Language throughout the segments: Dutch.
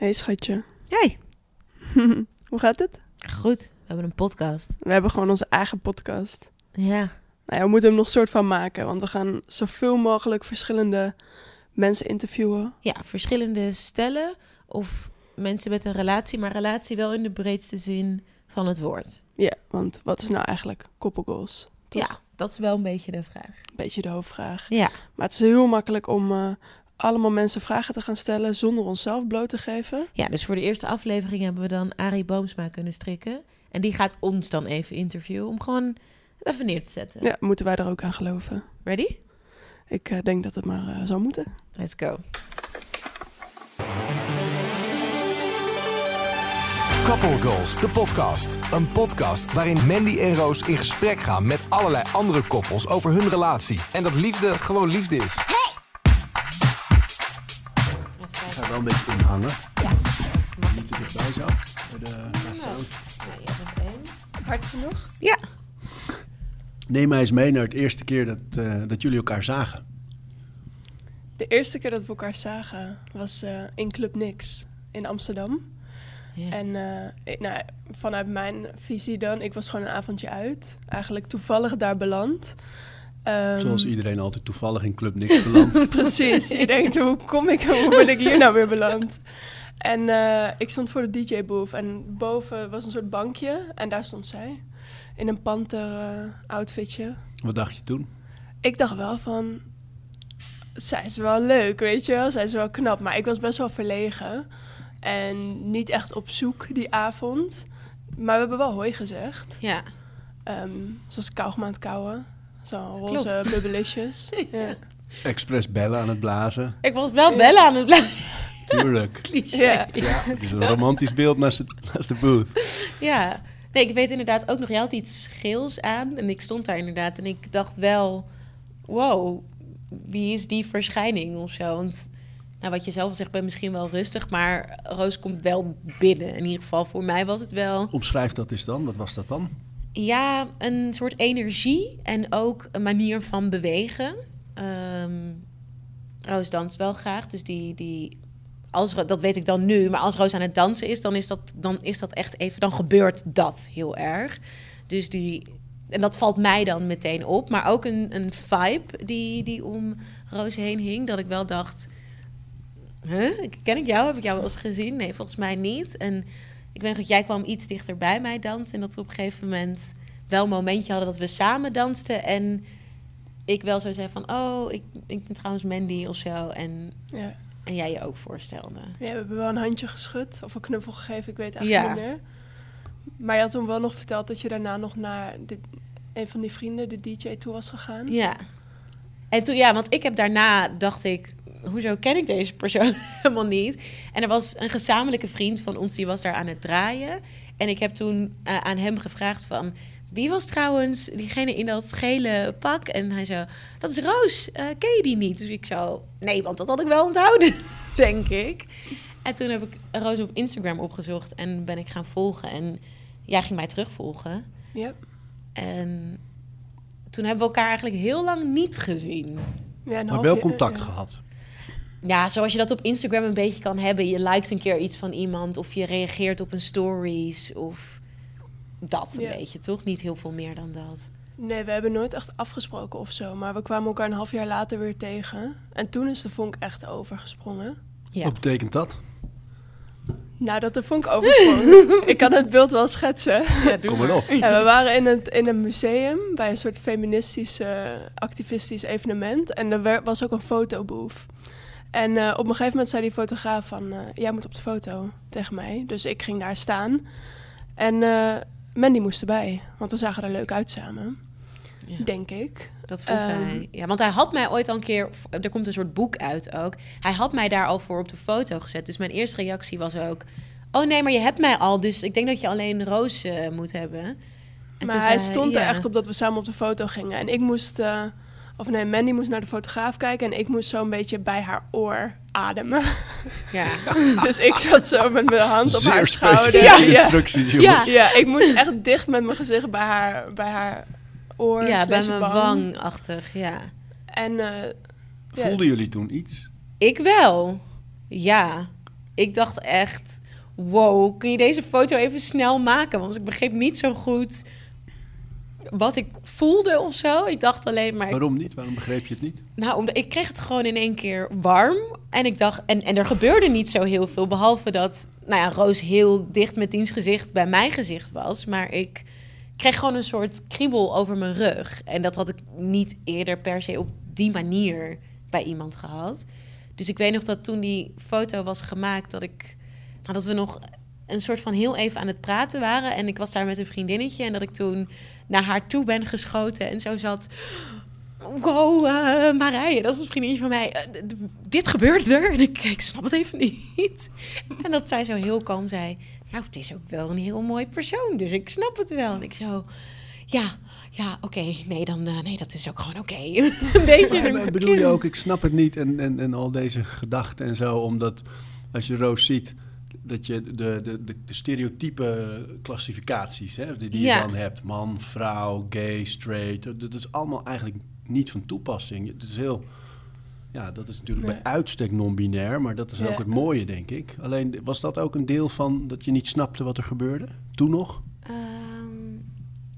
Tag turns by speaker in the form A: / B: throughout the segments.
A: Hey schatje.
B: Hey.
A: Hoe gaat het?
B: Goed, we hebben een podcast.
A: We hebben gewoon onze eigen podcast.
B: Ja.
A: Nou ja, we moeten hem nog soort van maken, want we gaan zoveel mogelijk verschillende mensen interviewen.
B: Ja, verschillende stellen of mensen met een relatie, maar relatie wel in de breedste zin van het woord.
A: Ja, want wat is nou eigenlijk koppelgoals?
B: Ja, dat is wel een beetje de vraag.
A: Een beetje de hoofdvraag.
B: Ja.
A: Maar het is heel makkelijk om eh, allemaal mensen vragen te gaan stellen zonder onszelf bloot te geven.
B: Ja, dus voor de eerste aflevering hebben we dan Arie Boomsma kunnen strikken. En die gaat ons dan even interviewen om gewoon het even neer te zetten.
A: Ja, moeten wij er ook aan geloven.
B: Ready?
A: Ik eh, denk dat het maar eh, zou moeten.
B: Let's go.
C: Couple Goals, de podcast. Een podcast waarin Mandy en Roos in gesprek gaan met allerlei andere koppels over hun relatie. En dat liefde gewoon liefde is.
D: Een beetje inhangen. Ja. Niet te dichtbij zo. Voor de de sound.
B: Nou, bent één.
A: Hard genoeg?
B: Ja.
D: Neem mij eens mee naar het eerste keer dat, eh, dat jullie elkaar zagen.
A: De eerste keer dat we elkaar zagen was eh, in Club Nix in Amsterdam.
B: Ja.
A: En eh, ik- nou, vanuit mijn visie dan, ik was gewoon een avondje uit. Eigenlijk toevallig daar beland. Ehm,
D: Zoals iedereen altijd toevallig in Club Niks belandt.
A: Precies. Je denkt, hoe kom ik en hoe ben ik hier nou weer beland? En eh, ik stond voor de DJ-booth en boven was een soort bankje en daar stond zij. In een panter-outfitje.
D: Wat dacht je toen?
A: ik dacht wel van, zij is wel leuk, weet je wel. Zij is wel knap, maar ik was best wel verlegen. En niet echt op zoek die avond. Maar we hebben wel hoi gezegd.
B: Ja.
A: Ehm zoals kauwgom aan het. Zo roze bubbelisjes. ja.
D: Expres bellen aan het blazen.
B: Ik was wel bellen aan het blijven.
D: Tuurlijk.
B: Cliché.
A: Ja.
D: Ja, het is een romantisch beeld naast de, naast de booth.
B: Ja, nee, ik weet inderdaad ook nog, jij had iets geels aan en ik stond daar inderdaad en ik dacht wel, wow, wie is die verschijning of zo? Want nou, wat je zelf al zegt, ben misschien wel rustig, maar Roos komt wel binnen. In ieder geval voor mij was het wel,
D: Omschrijf dat eens dan. Wat was dat dan?
B: Ja, een soort energie en ook een manier van bewegen. Ehm, Roos danst wel graag, dus die, die als, dat weet ik dan nu, maar als Roos aan het dansen is, dan is dat, dan is dat echt even, dan gebeurt dat heel erg. Dus die, en dat valt mij dan meteen op, maar ook een, een vibe die, die om Roos heen hing, dat ik wel dacht, huh? ken ik jou? Heb ik jou wel eens gezien? Nee, volgens mij niet. En ik weet dat jij kwam iets dichter bij mij dansen en dat we op een gegeven moment wel een momentje hadden dat we samen dansten en ik wel zo zei van, oh, ik, ik ben trouwens Mandy of zo. En
A: Ja.
B: en jij je ook voorstelde.
A: Ja, we hebben wel een handje geschud of een knuffel gegeven, ik weet eigenlijk
B: Ja.
A: niet meer. Maar je had toen wel nog verteld dat je daarna nog naar de, een van die vrienden, de DJ, toe was gegaan.
B: Ja. En toen, ja, want ik heb daarna, dacht ik, hoezo ken ik deze persoon helemaal niet? En er was een gezamenlijke vriend van ons, die was daar aan het draaien. En ik heb toen eh, aan hem gevraagd van, wie was trouwens diegene in dat gele pak? En hij zo, dat is Roos, eh, ken je die niet? Dus ik zo, nee, want dat had ik wel onthouden, denk ik. En toen heb ik Roos op Instagram opgezocht en ben ik gaan volgen. En jij ging mij terugvolgen.
A: Ja.
B: En toen hebben we elkaar eigenlijk heel lang niet gezien.
A: Ja,
D: Maar wel contact
A: ja.
D: gehad.
B: Ja, zoals je dat op Instagram een beetje kan hebben. Je liked een keer iets van iemand of je reageert op een stories of dat een
A: Ja.
B: beetje, toch? Niet heel veel meer dan dat.
A: Nee, we hebben nooit echt afgesproken of zo. Maar we kwamen elkaar een half jaar later weer tegen. En toen is de vonk echt overgesprongen.
B: Ja.
D: Wat betekent dat?
A: Nou, dat de vonk oversprong. ik kan het beeld wel schetsen.
D: Kom maar op.
A: Ja, we waren in, het, in een museum bij een soort feministisch, activistisch evenement. En er was ook een fotobooth. En eh, op een gegeven moment zei die fotograaf van... eh, jij moet op de foto tegen mij. Dus ik ging daar staan. En eh, Mandy moest erbij. Want we zagen er leuk uit samen.
B: Ja.
A: Denk ik.
B: Dat vond
A: Ehm.
B: hij. Ja, want hij had mij ooit al een keer. Er komt een soort boek uit ook. Hij had mij daar al voor op de foto gezet. Dus mijn eerste reactie was ook. Oh nee, maar je hebt mij al. Dus ik denk dat je alleen Roos moet hebben. En
A: maar hij stond er
B: ja.
A: echt op dat we samen op de foto gingen. En ik moest... of nee, Mandy moest naar de fotograaf kijken. En ik moest zo een beetje bij haar oor ademen.
B: Ja.
A: dus ik zat zo met mijn hand op
D: Zeer
A: haar schouder.
D: specifieke
A: Ja.
D: instructies, jongens.
A: Ja, ik moest echt dicht met mijn gezicht bij haar, bij haar oor.
B: ja, bij mijn wangachtig. Ja.
A: En eh, ja,
D: Voelden jullie toen iets?
B: Ik wel. Ja. ik dacht echt, wow, kun je deze foto even snel maken? Want ik begreep niet zo goed wat ik voelde of zo. Ik dacht alleen maar...
D: Waarom niet? Waarom begreep je het niet?
B: Nou, omdat ik kreeg het gewoon in één keer warm. En ik dacht, en, en er gebeurde niet zo heel veel. Behalve dat, nou ja, Roos heel dicht met diens gezicht bij mijn gezicht was. Maar ik kreeg gewoon een soort kriebel over mijn rug. En dat had ik niet eerder per se op die manier bij iemand gehad. Dus ik weet nog dat toen die foto was gemaakt, dat ik. Nou, dat we nog een soort van heel even aan het praten waren. En ik was daar met een vriendinnetje. En dat ik toen naar haar toe ben geschoten. En zo zat. Wow, uh, Marije, dat is een vriendinnetje van mij. Uh, dit gebeurde er. En ik, ik snap het even niet. En dat zij zo heel kalm zei. Nou, het is ook wel een heel mooi persoon. Dus ik snap het wel. En ik zo. Ja, ja, oké. Nee, dan, uh, nee, dat is ook gewoon oké. Okay. een beetje.
D: Maar bedoel je ook, ik snap het niet en, en, en al deze gedachten en zo, omdat als je Roos ziet, dat je de, de, de, de stereotype klassificaties hè, die, die
B: Ja.
D: je dan hebt, man, vrouw, gay, straight, dat, dat is allemaal eigenlijk niet van toepassing. Het is heel, ja, dat is natuurlijk
A: Nee.
D: bij uitstek non-binair, maar dat is
A: Ja.
D: ook het mooie, denk ik. Alleen, was dat ook een deel van dat je niet snapte wat er gebeurde? Toen nog?
B: Ehm,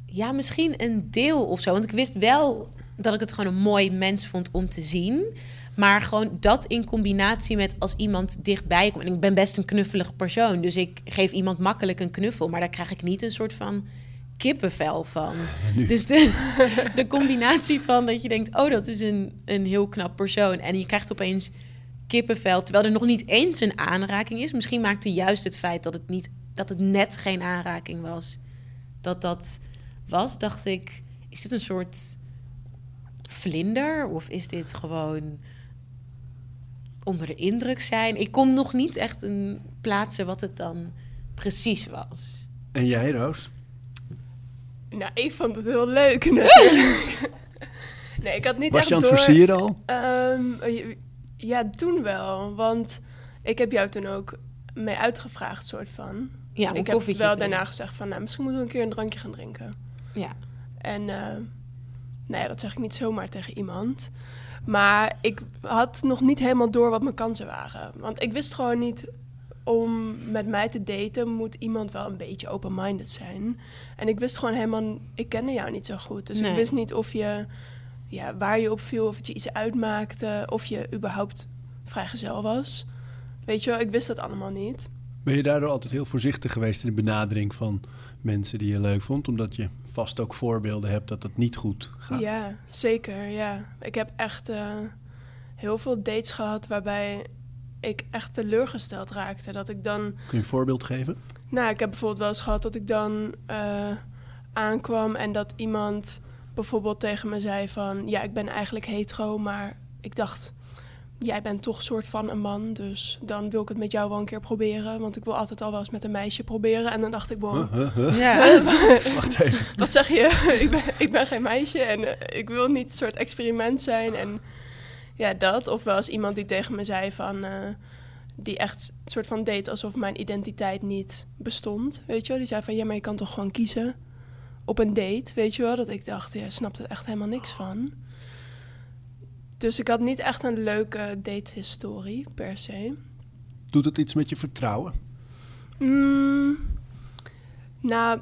B: ja, misschien een deel of zo. Want ik wist wel dat ik het gewoon een mooi mens vond om te zien. Maar gewoon dat in combinatie met als iemand dichtbij komt. En ik ben best een knuffelig persoon. Dus ik geef iemand makkelijk een knuffel. Maar daar krijg ik niet een soort van kippenvel van.
D: Nu.
B: Dus de, de combinatie van dat je denkt... oh, dat is een, een heel knap persoon. En je krijgt opeens kippenvel... terwijl er nog niet eens een aanraking is. Misschien maakte juist het feit dat het, niet, dat het net geen aanraking was... dat dat was, dacht ik... is dit een soort vlinder? Of is dit gewoon onder de indruk zijn? Ik kon nog niet echt een plaatsen wat het dan precies was.
D: En jij, Roos?
A: Nou, ik vond het heel leuk natuurlijk. nee, ik had niet
D: Was
A: echt
D: je aan het
A: door...
D: versieren al?
A: Ehm, ja, toen wel. Want ik heb jou toen ook mee uitgevraagd, soort van.
B: Ja,
A: ik heb wel daarna gezegd van, nou, misschien moeten we een keer een drankje gaan drinken.
B: Ja.
A: En eh, nou ja, dat zeg ik niet zomaar tegen iemand. Maar ik had nog niet helemaal door wat mijn kansen waren. Want ik wist gewoon niet, om met mij te daten moet iemand wel een beetje open-minded zijn. En ik wist gewoon helemaal, ik kende jou niet zo goed. Dus
B: Nee.
A: ik wist niet of je, ja, waar je op viel, of het je iets uitmaakte, of je überhaupt vrijgezel was. Weet je wel, ik wist dat allemaal niet.
D: Ben je daardoor altijd heel voorzichtig geweest in de benadering van mensen die je leuk vond? Omdat je vast ook voorbeelden hebt dat het niet goed gaat.
A: Ja, zeker. Ja. Ik heb echt eh, heel veel dates gehad waarbij ik echt teleurgesteld raakte. Dat ik dan,
D: Kun je een voorbeeld geven?
A: nou, ik heb bijvoorbeeld wel eens gehad dat ik dan eh, aankwam en dat iemand bijvoorbeeld tegen me zei van, ja, ik ben eigenlijk hetero, maar ik dacht, jij bent toch soort van een man, dus dan wil ik het met jou wel een keer proberen, want ik wil altijd al wel eens met een meisje proberen. En dan dacht ik, wow,
D: Huh, huh, huh?
B: Ja.
D: Wacht even.
A: wat zeg je? ik, ben, ik ben geen meisje en eh, ik wil niet een soort experiment zijn. En ja, dat. Of wel eens iemand die tegen me zei van... eh, die echt een soort van deed alsof mijn identiteit niet bestond. Weet je wel? Die zei van, ja, maar je kan toch gewoon kiezen op een date, weet je wel? Dat ik dacht, ja, snapt er echt helemaal niks van. Dus ik had niet echt een leuke date-historie, per se.
D: Doet het iets met je vertrouwen?
A: Mm, nou,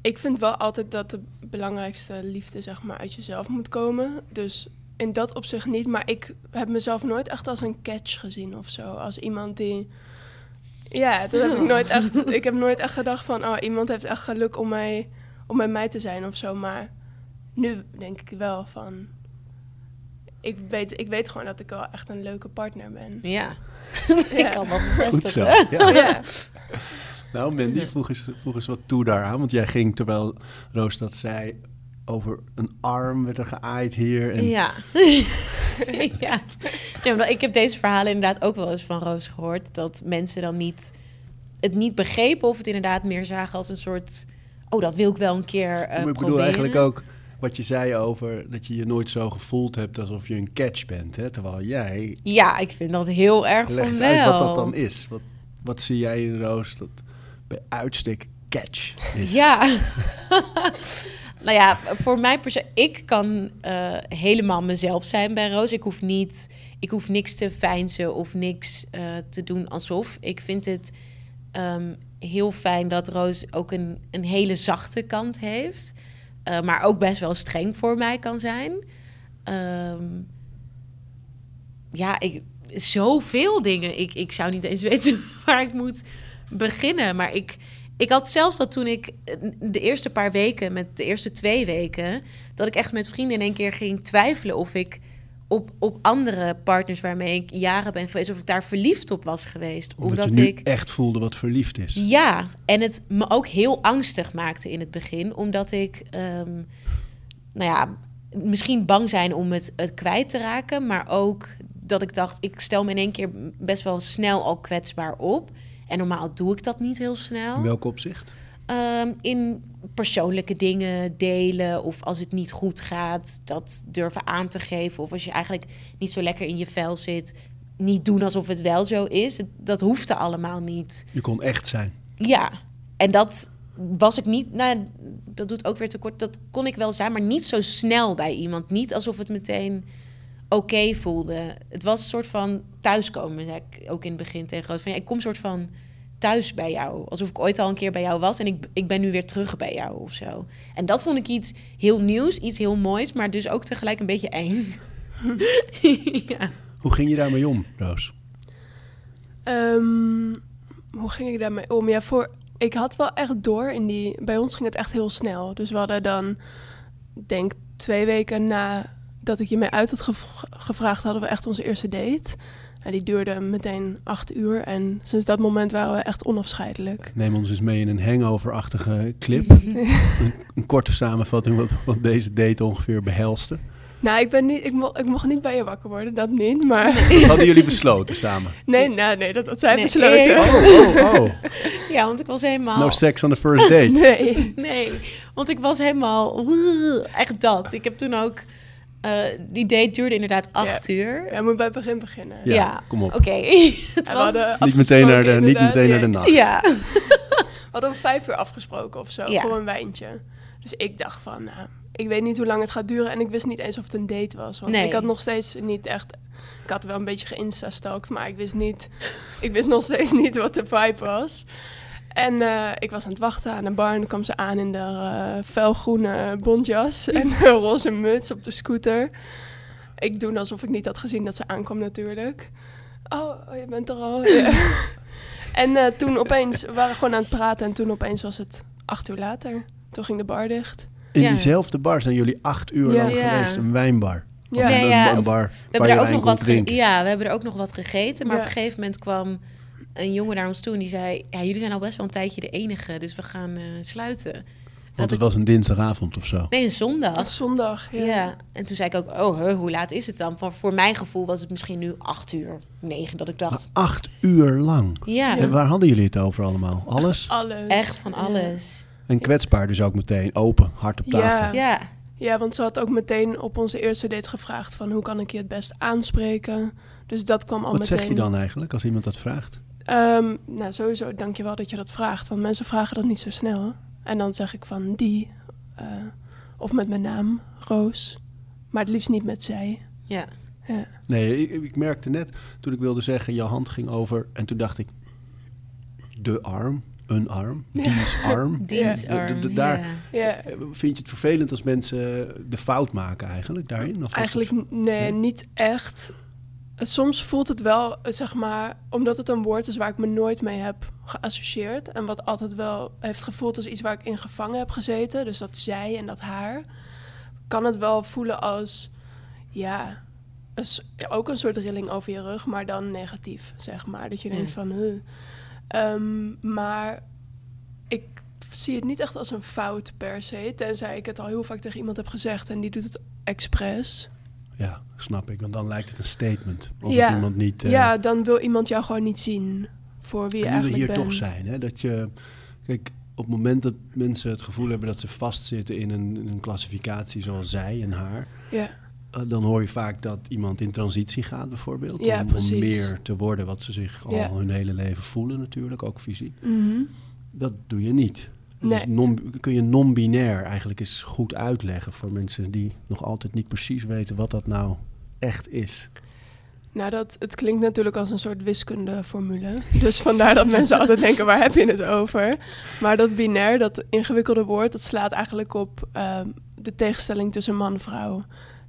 A: ik vind wel altijd dat de belangrijkste liefde zeg maar uit jezelf moet komen. Dus in dat opzicht niet. Maar ik heb mezelf nooit echt als een catch gezien of zo. Als iemand die... Ja, dat heb ik nooit echt... Ik heb nooit echt gedacht van... Oh, iemand heeft echt geluk om, mij, om met mij te zijn of zo. Maar nu denk ik wel van... Ik weet, ik weet gewoon dat ik wel echt een leuke partner ben.
B: Ja.
A: Ja.
B: Ik kan dat
D: Goed
B: bevestigen.
D: zo. Ja.
A: Ja.
D: Nou, Mandy, voeg eens, voeg eens wat toe daaraan. Want jij ging, terwijl Roos dat zei, over een arm werd er geaaid hier. En
B: Ja. ja. Nee, omdat ik heb deze verhalen inderdaad ook wel eens van Roos gehoord. Dat mensen dan niet het niet begrepen of het inderdaad meer zagen als een soort... Oh, dat wil ik wel een keer eh
D: maar ik bedoel
B: proberen.
D: eigenlijk ook wat je zei over dat je je nooit zo gevoeld hebt alsof je een catch bent. Hè? Terwijl jij,
B: Ja, ik vind dat heel erg
D: leg eens
B: wel.
D: uit wat dat dan is. Wat, wat zie jij in Roos dat bij uitstek catch is?
B: Ja. Nou ja, voor mij persoonlijk, ik kan eh, helemaal mezelf zijn bij Roos. Ik hoef niet, ik hoef niks te fijnzen of niks eh, te doen alsof. Ik vind het ehm, heel fijn dat Roos ook een, een hele zachte kant heeft, eh, maar ook best wel streng voor mij kan zijn. Ehm, ja, ik, zoveel dingen. Ik, ik zou niet eens weten waar ik moet beginnen, maar ik ik had zelfs dat toen ik eh, de eerste paar weken, met de eerste twee weken, dat ik echt met vrienden in één keer ging twijfelen of ik op, op andere partners waarmee ik jaren ben geweest, of ik daar verliefd op was geweest.
D: Omdat,
B: omdat
D: je nu
B: ik
D: echt voelde wat verliefd is.
B: ja, en het me ook heel angstig maakte in het begin, omdat ik, ehm, nou ja, misschien bang zijn om het, het kwijt te raken, maar ook dat ik dacht, ik stel me in één keer best wel snel al kwetsbaar op. En normaal doe ik dat niet heel snel.
D: In welk opzicht?
B: Ehm, in persoonlijke dingen delen of als het niet goed gaat, dat durven aan te geven. Of als je eigenlijk niet zo lekker in je vel zit, niet doen alsof het wel zo is. Dat hoefde allemaal niet.
D: Je kon echt zijn.
B: Ja, en dat was ik niet. Nou, dat doet ook weer tekort. Dat kon ik wel zijn, maar niet zo snel bij iemand. Niet alsof het meteen oké voelde. Het was een soort van thuiskomen, zei ik ook in het begin tegen Roos. Van, ja, ik kom een soort van thuis bij jou. Alsof ik ooit al een keer bij jou was en ik, ik ben nu weer terug bij jou of zo. En dat vond ik iets heel nieuws, iets heel moois, maar dus ook tegelijk een beetje eng. ja.
D: Hoe ging je daarmee om, Roos?
A: Ehm, hoe ging ik daarmee om? Ja, voor, ik had wel echt door in die... Bij ons ging het echt heel snel. Dus we hadden dan, denk twee weken na dat ik je mee uit had gev- gevraagd... hadden we echt onze eerste date. En die duurde meteen acht uur. En sinds dat moment waren we echt onafscheidelijk.
D: Neem ons eens mee in een hangover-achtige clip. een, een korte samenvatting wat, wat deze date ongeveer behelste.
A: Nou, ik, ben niet, ik, mo ik mocht niet bij je wakker worden, dat niet. Maar
D: Hadden jullie besloten samen?
A: nee, nou, nee dat had zij
B: Nee.
A: besloten.
D: Oh, oh, oh.
B: ja, want ik was helemaal...
D: No sex on the first date.
A: Nee.
B: Nee, want ik was helemaal... Echt dat. Ik heb toen ook... eh, die date duurde inderdaad acht uur.
A: Ja, moet bij het begin beginnen.
D: Ja,
B: Ja.
D: kom op.
B: Oké.
A: we
B: was...
D: Niet meteen naar de, niet meteen naar de nacht.
B: Ja.
A: We hadden om vijf uur afgesproken of zo,
B: Ja.
A: voor een wijntje. Dus ik dacht van, nou, ik weet niet hoe lang het gaat duren. En ik wist niet eens of het een date was. Want
B: Nee.
A: ik had nog steeds niet echt... Ik had wel een beetje geïnsta-stalkt, maar ik wist niet... Ik wist nog steeds niet wat de vibe was. En eh, ik was aan het wachten aan de bar en dan kwam ze aan in de eh, felgroene bontjas en een roze muts op de scooter. Ik doe alsof ik niet had gezien dat ze aankwam natuurlijk. Oh, oh, je bent er al. Ja. en eh, toen opeens, we waren gewoon aan het praten en toen opeens was het acht uur later. Toen ging de bar dicht.
D: In
B: Ja.
D: diezelfde bar zijn jullie acht uur
A: Ja.
D: lang
B: Ja.
D: geweest. Een wijnbar.
A: Ja.
D: Een, een bar
B: We hebben, er ook nog wat ja, we hebben er ook nog wat gegeten. Maar
A: Ja.
B: op een gegeven moment kwam een jongen naar ons toe en die zei... Ja, jullie zijn al best wel een tijdje de enige, dus we gaan eh, sluiten.
D: Want het was een dinsdagavond of zo.
B: Nee, een zondag.
A: was zondag. Ja.
B: Ja. en toen zei ik ook, oh, hoe laat is het dan? Voor, voor mijn gevoel was het misschien nu acht uur, negen, dat ik
D: Maar
B: dacht...
D: acht uur lang.
B: Ja,
D: En waar hadden jullie het over allemaal? Alles?
A: Alles.
B: echt van
A: Ja.
B: alles.
D: En kwetsbaar dus ook meteen. Open, hard op tafel.
A: Ja.
B: Ja,
A: Ja, want ze had ook meteen op onze eerste date gevraagd van hoe kan ik je het best aanspreken. Dus dat kwam al
D: Wat
A: meteen.
D: zeg je dan eigenlijk als iemand dat vraagt?
A: Ehm, nou, sowieso dankjewel dat je dat vraagt. Want mensen vragen dat niet zo snel. En dan zeg ik van die. eh, of met mijn naam, Roos. Maar het liefst niet met zij.
B: ja.
A: Ja.
D: Nee, ik, ik merkte net toen ik wilde zeggen, je hand ging over. En toen dacht ik, de arm, een arm, diens arm.
B: Dienstarm,
D: De- de- de- daar-
B: ja.
A: ja.
D: Vind je het vervelend als mensen de fout maken eigenlijk daarin? Of
A: Eigenlijk
D: het-
A: n- nee,
D: Nee?
A: niet echt. Soms voelt het wel, zeg maar, omdat het een woord is waar ik me nooit mee heb geassocieerd. En wat altijd wel heeft gevoeld als iets waar ik in gevangen heb gezeten. Dus dat zij en dat haar. Kan het wel voelen als, ja, een ook een soort rilling over je rug, maar dan negatief, zeg maar. Dat je denkt
B: Ja.
A: van, huh. Ehm, maar ik zie het niet echt als een fout per se. Tenzij ik het al heel vaak tegen iemand heb gezegd en die doet het expres.
D: Ja, snap ik. Want dan lijkt het een statement. Alsof
A: Ja.
D: iemand niet... eh,
A: Ja, dan wil iemand jou gewoon niet zien voor wie je eigenlijk
D: hier
A: bent.
D: toch zijn. Hè, dat je... Kijk, op het moment dat mensen het gevoel hebben dat ze vastzitten in een, in een klassificatie zoals zij en haar...
A: Ja,
D: eh, dan hoor je vaak dat iemand in transitie gaat bijvoorbeeld.
A: Ja,
D: om, om meer te worden wat ze zich al hun hele leven voelen natuurlijk, ook fysiek.
A: Mhm.
D: Dat doe je niet.
A: Nee.
D: Dus non, kun je non-binair eigenlijk eens goed uitleggen voor mensen die nog altijd niet precies weten wat dat nou echt is.
A: Nou, dat, het klinkt natuurlijk als een soort wiskundeformule. Dus vandaar dat mensen altijd denken, waar heb je het over? Maar dat binair, dat ingewikkelde woord, dat slaat eigenlijk op ehm, de tegenstelling tussen man en vrouw.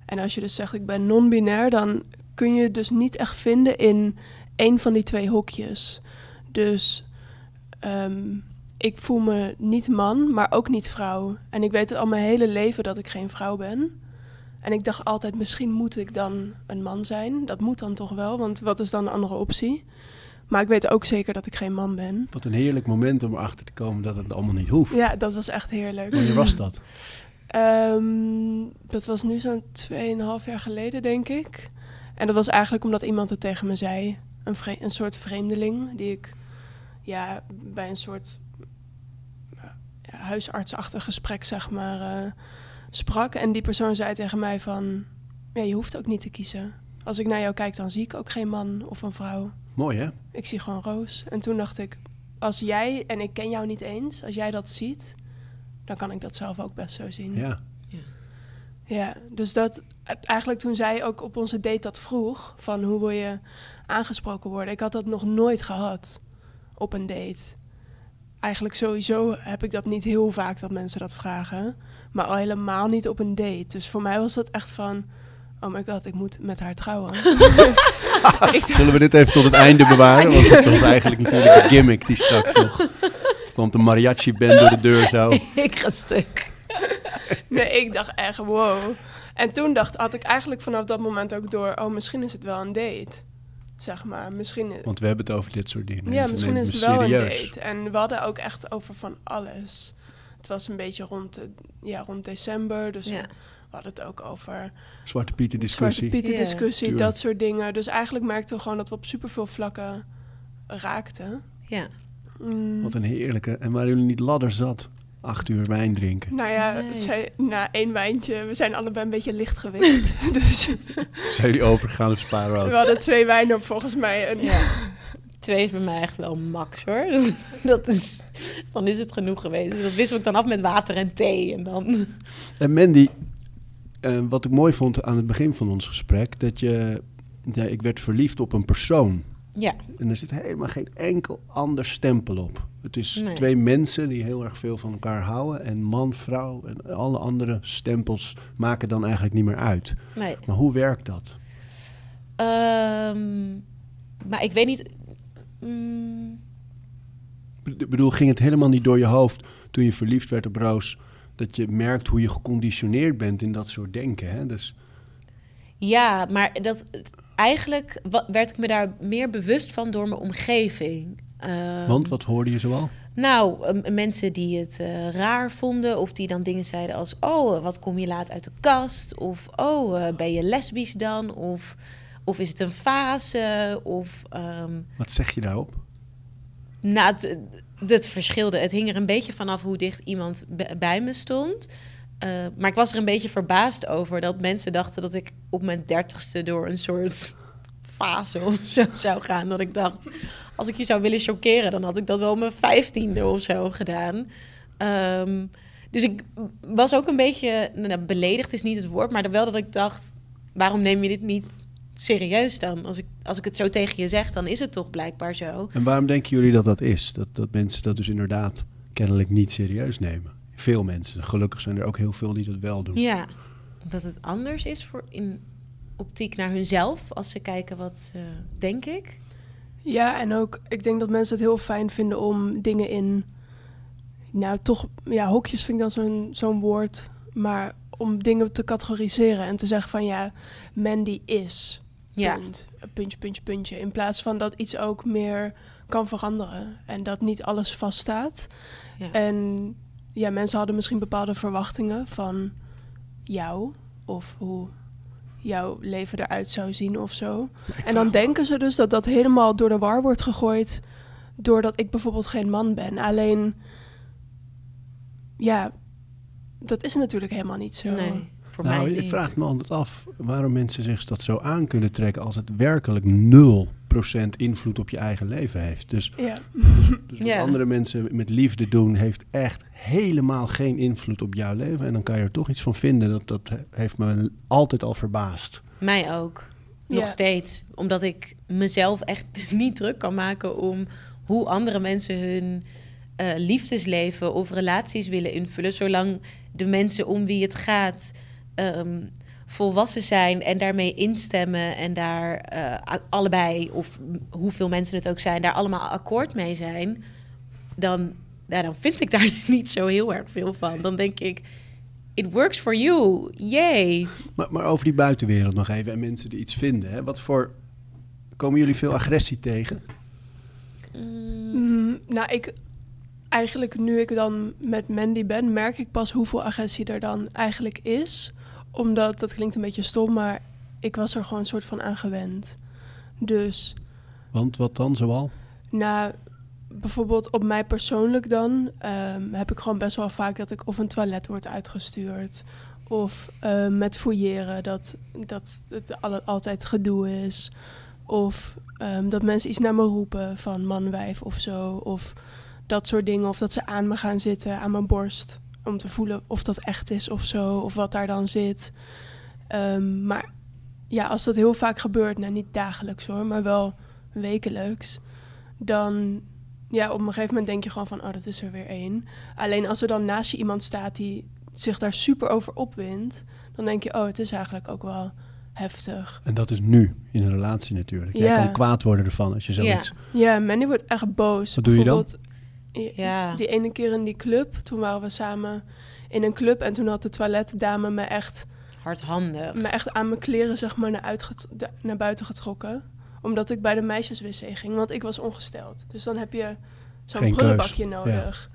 A: En als je dus zegt, ik ben non-binair, dan kun je het dus niet echt vinden in één van die twee hokjes. Dus ehm, ik voel me niet man, maar ook niet vrouw. En ik weet al mijn hele leven dat ik geen vrouw ben. En ik dacht altijd, misschien moet ik dan een man zijn. Dat moet dan toch wel, want wat is dan de andere optie? Maar ik weet ook zeker dat ik geen man ben.
D: Wat een heerlijk moment om erachter te komen dat het allemaal niet hoeft.
A: Ja, dat was echt heerlijk.
D: Wanneer was dat?
A: Ehm, dat was nu zo'n 2,5 jaar geleden, denk ik. En dat was eigenlijk omdat iemand het tegen me zei. Een, een soort vreemdeling die ik ja, bij een soort huisartsachtig gesprek, zeg maar, eh, sprak. En die persoon zei tegen mij van, ja, je hoeft ook niet te kiezen. Als ik naar jou kijk, dan zie ik ook geen man of een vrouw.
D: Mooi hè?
A: Ik zie gewoon roos. En toen dacht ik, als jij, en ik ken jou niet eens, als jij dat ziet, dan kan ik dat zelf ook best zo zien.
D: Ja.
A: Ja, dus dat eigenlijk toen zij ook op onze date dat vroeg, van hoe wil je aangesproken worden. Ik had dat nog nooit gehad op een date. Eigenlijk sowieso heb ik dat niet heel vaak dat mensen dat vragen, maar al helemaal niet op een date. Dus voor mij was dat echt van, oh my god, ik moet met haar trouwen.
D: Zullen we dit even tot het einde bewaren? Want het was eigenlijk natuurlijk de gimmick die straks nog... Komt een mariachi-band door de deur zo.
B: ik ga stuk.
A: nee, ik dacht echt, wow. En toen dacht, had ik eigenlijk vanaf dat moment ook door, oh, misschien is het wel een date. Zeg maar, misschien is,
D: Want we hebben het over dit soort dingen.
A: Ja, misschien is het wel
D: serieus.
A: een date. En we hadden ook echt over van alles. Het was een beetje rond, de, ja, rond december, dus
B: Ja.
A: we hadden het ook over
D: Zwarte Pieten discussie.
A: Zwarte Pieten discussie, dat soort dingen. Dus eigenlijk merkten we gewoon dat we op superveel vlakken raakten.
B: Ja.
A: Mm,
D: Wat een heerlijke. En waren jullie niet ladder zat? Acht uur wijn drinken.
A: nou ja,
B: Nee.
A: zij, na één wijntje, we zijn allebei een beetje lichtgewicht. dus
D: Zijn jullie overgegaan op Spa Road?
A: we hadden twee wijnen op volgens mij. En,
B: ja. Twee is bij mij echt wel max hoor. Dat is, dan is het genoeg geweest. Dus dat wissel ik dan af met water en thee. En dan...
D: En Mandy, eh, wat ik mooi vond aan het begin van ons gesprek, dat je, ja, ik werd verliefd op een persoon.
B: Ja,
D: En er zit helemaal geen enkel ander stempel op. Het is
B: Nee.
D: twee mensen die heel erg veel van elkaar houden. En man, vrouw en alle andere stempels maken dan eigenlijk niet meer uit.
B: nee.
D: Maar hoe werkt dat?
B: Ehm, maar ik weet niet... mm,
D: Ik bedoel, ging het helemaal niet door je hoofd toen je verliefd werd op Roos... dat je merkt hoe je geconditioneerd bent in dat soort denken, hè? Dus
B: Ja, maar dat, eigenlijk werd ik me daar meer bewust van door mijn omgeving. Ehm,
D: Want wat hoorde je zoal?
B: Nou, mensen die het eh, raar vonden of die dan dingen zeiden als... oh, wat kom je laat uit de kast? Of oh, eh, ben je lesbisch dan? Of, of is het een fase? Of, ehm,
D: Wat zeg je daarop?
B: nou, het, het verschilde. Het hing er een beetje vanaf hoe dicht iemand bij me stond. Eh, maar ik was er een beetje verbaasd over dat mensen dachten dat ik op mijn dertigste door een soort fase of zo zou gaan. Dat ik dacht, als ik je zou willen chockeren, dan had ik dat wel mijn vijftiende of zo gedaan. Ehm, dus ik was ook een beetje, nou, beledigd is niet het woord, maar wel dat ik dacht, waarom neem je dit niet serieus dan? Als ik, als ik het zo tegen je zeg, dan is het toch blijkbaar zo.
D: En waarom denken jullie dat dat is? Dat, dat mensen dat dus inderdaad kennelijk niet serieus nemen. Veel mensen. Gelukkig zijn er ook heel veel die dat wel doen.
B: Ja, omdat het anders is voor in optiek naar hunzelf als ze kijken wat ze, denk ik.
A: Ja, en ook, ik denk dat mensen het heel fijn vinden om dingen in, nou toch, ja, hokjes vind ik dan zo'n zo'n woord, maar om dingen te categoriseren en te zeggen van ja, Mandy is,
B: Ja,
A: punt, puntje, puntje, puntje, in plaats van dat iets ook meer kan veranderen en dat niet alles vaststaat.
B: ja.
A: En ja, mensen hadden misschien bepaalde verwachtingen van jou of hoe jouw leven eruit zou zien of zo. En dan denken ze dus dat dat helemaal door de war wordt gegooid doordat ik bijvoorbeeld geen man ben. Alleen, ja, dat is natuurlijk helemaal niet zo.
B: nee. Voor mij
D: nou,
B: niet.
D: ik vraag me altijd af waarom mensen zich dat zo aan kunnen trekken als het werkelijk 0% invloed op je eigen leven heeft. Dus,
A: Ja.
D: dus wat
B: Ja.
D: andere mensen met liefde doen, heeft echt helemaal geen invloed op jouw leven. En dan kan je er toch iets van vinden. Dat, dat heeft me altijd al verbaasd.
B: Mij ook. Nog
A: Ja.
B: steeds. Omdat ik mezelf echt niet druk kan maken om hoe andere mensen hun eh, liefdesleven of relaties willen invullen. Zolang de mensen om wie het gaat ehm, volwassen zijn en daarmee instemmen en daar eh, allebei, of hoeveel mensen het ook zijn, daar allemaal akkoord mee zijn, dan, ja, dan vind ik daar niet zo heel erg veel van. Dan denk ik, it works for you, yay.
D: Maar, maar over die buitenwereld nog even en mensen die iets vinden. Hè? Wat voor. Komen jullie veel agressie tegen?
A: Mm, nou, ik eigenlijk nu ik dan met Mandy ben, merk ik pas hoeveel agressie er dan eigenlijk is. Omdat, dat klinkt een beetje stom, maar ik was er gewoon een soort van aan gewend. Dus,
D: Want wat dan zoal?
A: nou, bijvoorbeeld op mij persoonlijk dan, ehm, heb ik gewoon best wel vaak dat ik of een toilet wordt uitgestuurd. Of ehm, met fouilleren, dat, dat het altijd gedoe is. Of ehm, dat mensen iets naar me roepen van man, wijf of zo. Of dat soort dingen. Of dat ze aan me gaan zitten, aan mijn borst. Om te voelen of dat echt is of zo. Of wat daar dan zit. Ehm, maar ja, als dat heel vaak gebeurt, nou niet dagelijks hoor, maar wel wekelijks. Dan, ja, op een gegeven moment denk je gewoon van, oh, dat is er weer één. Alleen als er dan naast je iemand staat die zich daar super over opwindt, dan denk je, oh, het is eigenlijk ook wel heftig.
D: En dat is nu in een relatie natuurlijk. Jij
A: Ja.
D: kan kwaad worden ervan als je zoiets.
A: Ja, Mandy wordt echt boos.
D: Wat doe je dan?
B: Ja.
A: Die ene keer in die club, toen waren we samen in een club en toen had de toiletdame me echt,
B: Hardhandig.
A: me echt aan mijn kleren zeg maar naar, naar buiten getrokken. Omdat ik bij de meisjeswc ging, want ik was ongesteld. Dus dan heb je zo'n
D: keus,
A: prullenbakje nodig.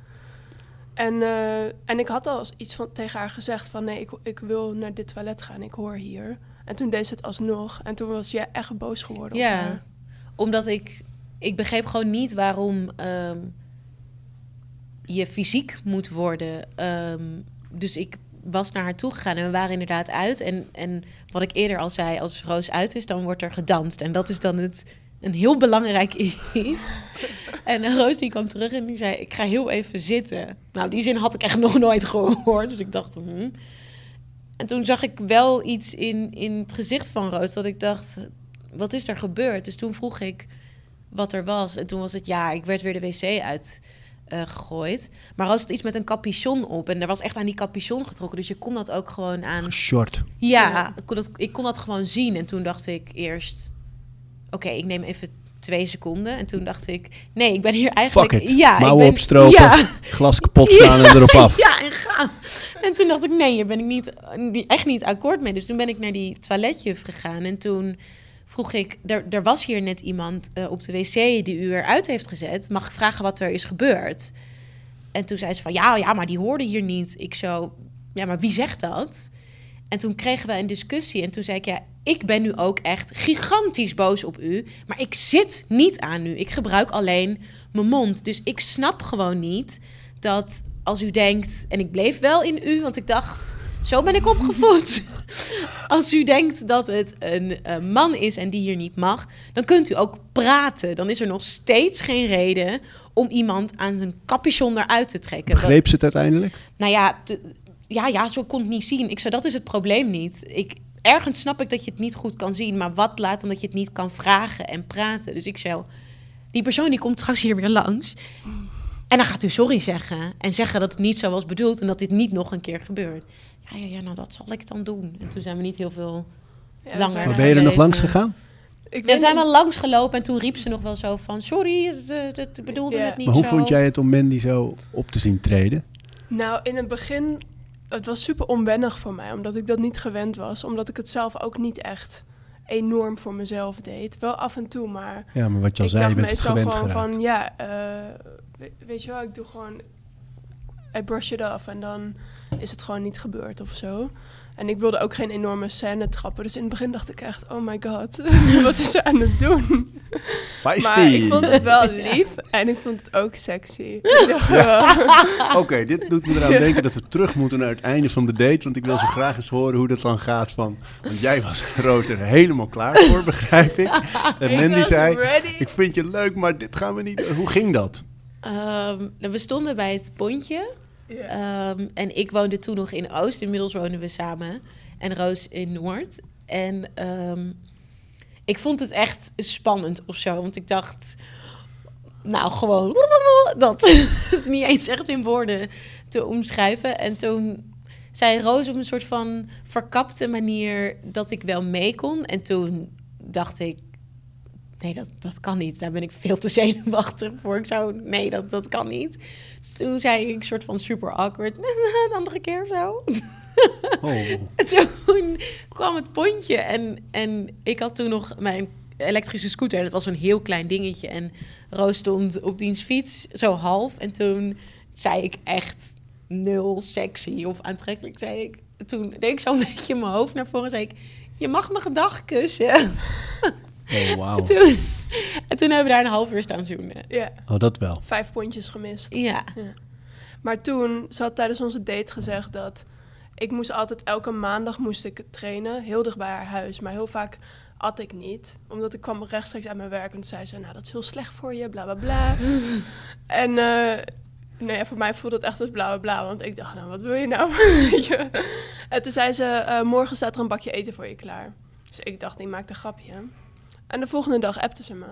A: En, eh, en ik had al iets van, tegen haar gezegd van nee, ik, ik wil naar dit toilet gaan, ik hoor hier. En toen deed ze het alsnog. En toen was jij echt boos geworden op
B: Ja,
A: haar.
B: omdat ik, ik begreep gewoon niet waarom ehm, je fysiek moet worden. Ehm, dus ik was naar haar toe gegaan en we waren inderdaad uit. En, en wat ik eerder al zei, als Roos uit is, dan wordt er gedanst. En dat is dan het, een heel belangrijk iets. En Roos die kwam terug en die zei, ik ga heel even zitten. Nou, die zin had ik echt nog nooit gehoord. Dus ik dacht, hm. En toen zag ik wel iets in, in het gezicht van Roos dat ik dacht, wat is er gebeurd? Dus toen vroeg ik wat er was. En toen was het, ja, ik werd weer de wc uit eh, gegooid. Maar Roos had iets met een capuchon op. En er was echt aan die capuchon getrokken. Dus je kon dat ook gewoon aan...
D: Short.
B: Ja,
A: Ja.
B: Ik, kon dat, ik kon dat gewoon zien. En toen dacht ik eerst... Oké, ik neem even twee seconden. En toen dacht ik... Nee, ik ben hier eigenlijk...
D: Fuck it.
B: Ja,
D: Mouwen
B: ik ben,
D: opstropen.
B: Ja,
D: Glas kapot slaan en erop af.
B: ja, en gaan. En toen dacht ik, nee, hier ben ik niet, die- echt niet akkoord mee. Dus toen ben ik naar die toiletjuf gegaan. En toen vroeg ik, er, er was hier net iemand eh, op de wc die u eruit heeft gezet. Mag ik vragen wat er is gebeurd? En toen zei ze van, ja, ja, maar die hoorde hier niet. Ik zo, ja, maar wie zegt dat? En toen kregen we een discussie. En toen zei ik, ja, ik ben nu ook echt gigantisch boos op u. Maar ik zit niet aan u. Ik gebruik alleen mijn mond. Dus ik snap gewoon niet dat als u denkt... En ik bleef wel in u, want ik dacht, zo ben ik opgevoed. als u denkt dat het een, eh, man is en die hier niet mag... dan kunt u ook praten. Dan is er nog steeds geen reden om iemand aan zijn capuchon eruit te trekken.
D: Begreep ze het uiteindelijk?
B: Nou ja, te- ja, ja, zo kon het niet zien. Ik zei, dat is het probleem niet. Ik, ergens snap ik dat je het niet goed kan zien, maar wat laat dan dat je het niet kan vragen en praten. Dus ik zei, die persoon die komt straks hier weer langs. En dan gaat u sorry zeggen en zeggen dat het niet zo was bedoeld en dat dit niet nog een keer gebeurt. Ja, ja, ja, nou dat zal ik dan doen. En toen zijn we niet heel veel...
A: Ja,
B: Langer.
A: zijn
D: Maar
A: er-
D: ben je er nog langs gegaan?
A: Ik
B: Nee, we zijn
A: niet-
B: wel langs gelopen en toen riep ze nog wel zo van... Sorry, het, eh, het bedoelde het niet
D: Maar hoe
B: zo.
D: vond jij het om Mandy zo op te zien treden?
A: Nou, in het begin, het was super onwennig voor mij, omdat ik dat niet gewend was. Omdat ik het zelf ook niet echt enorm voor mezelf deed. Wel af en toe, maar
D: Ja, maar wat je al
A: ik
D: zei, je bent het
A: meestal
D: gewend
A: gewoon
D: geraakt.
A: van, ja, eh, we- weet je wel, ik doe gewoon, I brush it off en dan is het gewoon niet gebeurd of zo. En ik wilde ook geen enorme scène trappen. Dus in het begin dacht ik echt, oh my god, wat is ze aan het doen?
D: Feisty.
A: Maar ik vond het wel lief en ik vond het ook sexy.
D: Oké, dit doet me eraan denken dat we terug moeten naar het einde van de date. Want ik wil zo graag eens horen hoe dat dan gaat. Van, want jij was, Roos, er helemaal klaar voor, begrijp ik. En Mandy zei,
A: ready.
D: ik vind je leuk, maar dit gaan we niet... Hoe ging dat?
B: Ehm, we stonden bij het pontje. Ehm, en ik woonde toen nog in Oost. Inmiddels wonen we samen. En Roos in Noord. En ehm, ik vond het echt spannend of zo. Want ik dacht, nou gewoon, dat is niet eens echt in woorden te omschrijven. En toen zei Roos op een soort van verkapte manier dat ik wel mee kon. En toen dacht ik, nee, dat, dat kan niet. Daar ben ik veel te zenuwachtig voor. Ik zou, nee, dat, dat kan niet. Dus toen zei ik soort van super awkward, een andere keer of zo.
D: Oh,
B: En toen kwam het pontje en, en ik had toen nog mijn elektrische scooter. Dat was een heel klein dingetje. En Roos stond op diens fiets, zo half. En toen zei ik echt nul sexy of aantrekkelijk, zei ik. Toen deed ik zo'n beetje mijn hoofd naar voren en zei ik... Je mag mijn gedag kussen.
D: oh wauw.
B: En, toen, en toen hebben we daar een half uur staan zoenen.
A: ja,
D: Oh, dat wel.
A: vijf pondjes gemist.
B: Ja.
A: Maar toen, ze had tijdens onze date gezegd dat ik moest altijd elke maandag moest ik trainen, heel dicht bij haar huis. Maar heel vaak at ik niet, omdat ik kwam rechtstreeks uit mijn werk en toen zei ze, nou dat is heel slecht voor je, bla bla bla. en eh, nee, ja, voor mij voelde het echt als bla bla bla, want ik dacht, nou wat wil je nou? En toen zei ze, eh, morgen staat er een bakje eten voor je klaar. Dus ik dacht, die maakt een grapje. En de volgende dag appte ze me.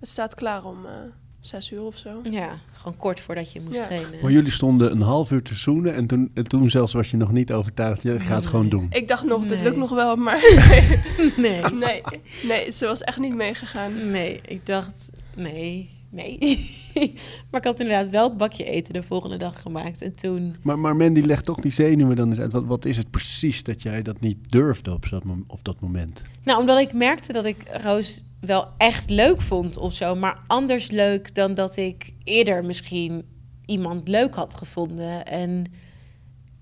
A: Het staat klaar om eh, zes uur of zo.
B: ja, gewoon kort voordat je moest
A: Ja.
B: trainen.
D: Maar jullie stonden een half uur te zoenen en toen, en toen zelfs was je nog niet overtuigd. Je gaat het gewoon doen.
A: Ik dacht nog, dit
B: Nee.
A: lukt nog wel, maar nee.
B: Nee.
A: Nee, nee, ze was echt niet meegegaan.
B: Nee, ik dacht, nee, nee. maar ik had inderdaad wel het bakje eten de volgende dag gemaakt. En toen,
D: Maar, maar Mandy legt toch die zenuwen dan eens uit. Wat, wat is het precies dat jij dat niet durfde op dat, op dat moment?
B: nou, omdat ik merkte dat ik Roos wel echt leuk vond of zo. Maar anders leuk dan dat ik eerder misschien iemand leuk had gevonden. En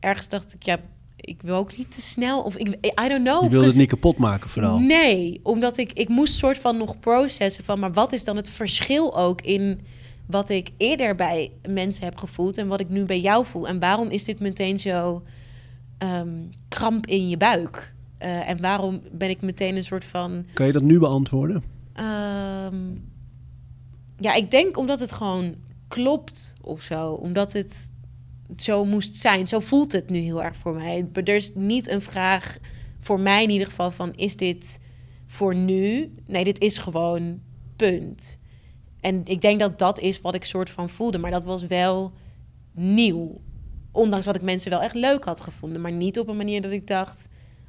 B: ergens dacht ik, ja, ik wil ook niet te snel. Of ik, I don't know.
D: je wilde het niet kapot maken vooral.
B: Nee, omdat ik, ik moest soort van nog processen van, maar wat is dan het verschil ook in wat ik eerder bij mensen heb gevoeld en wat ik nu bij jou voel? En waarom is dit meteen zo ehm, kramp in je buik? Eh, en waarom ben ik meteen een soort van.
D: Kan je dat nu beantwoorden?
B: ehm, ja, ik denk omdat het gewoon klopt of zo. Omdat het zo moest zijn. Zo voelt het nu heel erg voor mij. Er is niet een vraag, voor mij in ieder geval, van is dit voor nu? Nee, dit is gewoon punt. En ik denk dat dat is wat ik soort van voelde. Maar dat was wel nieuw. Ondanks dat ik mensen wel echt leuk had gevonden. Maar niet op een manier dat ik dacht...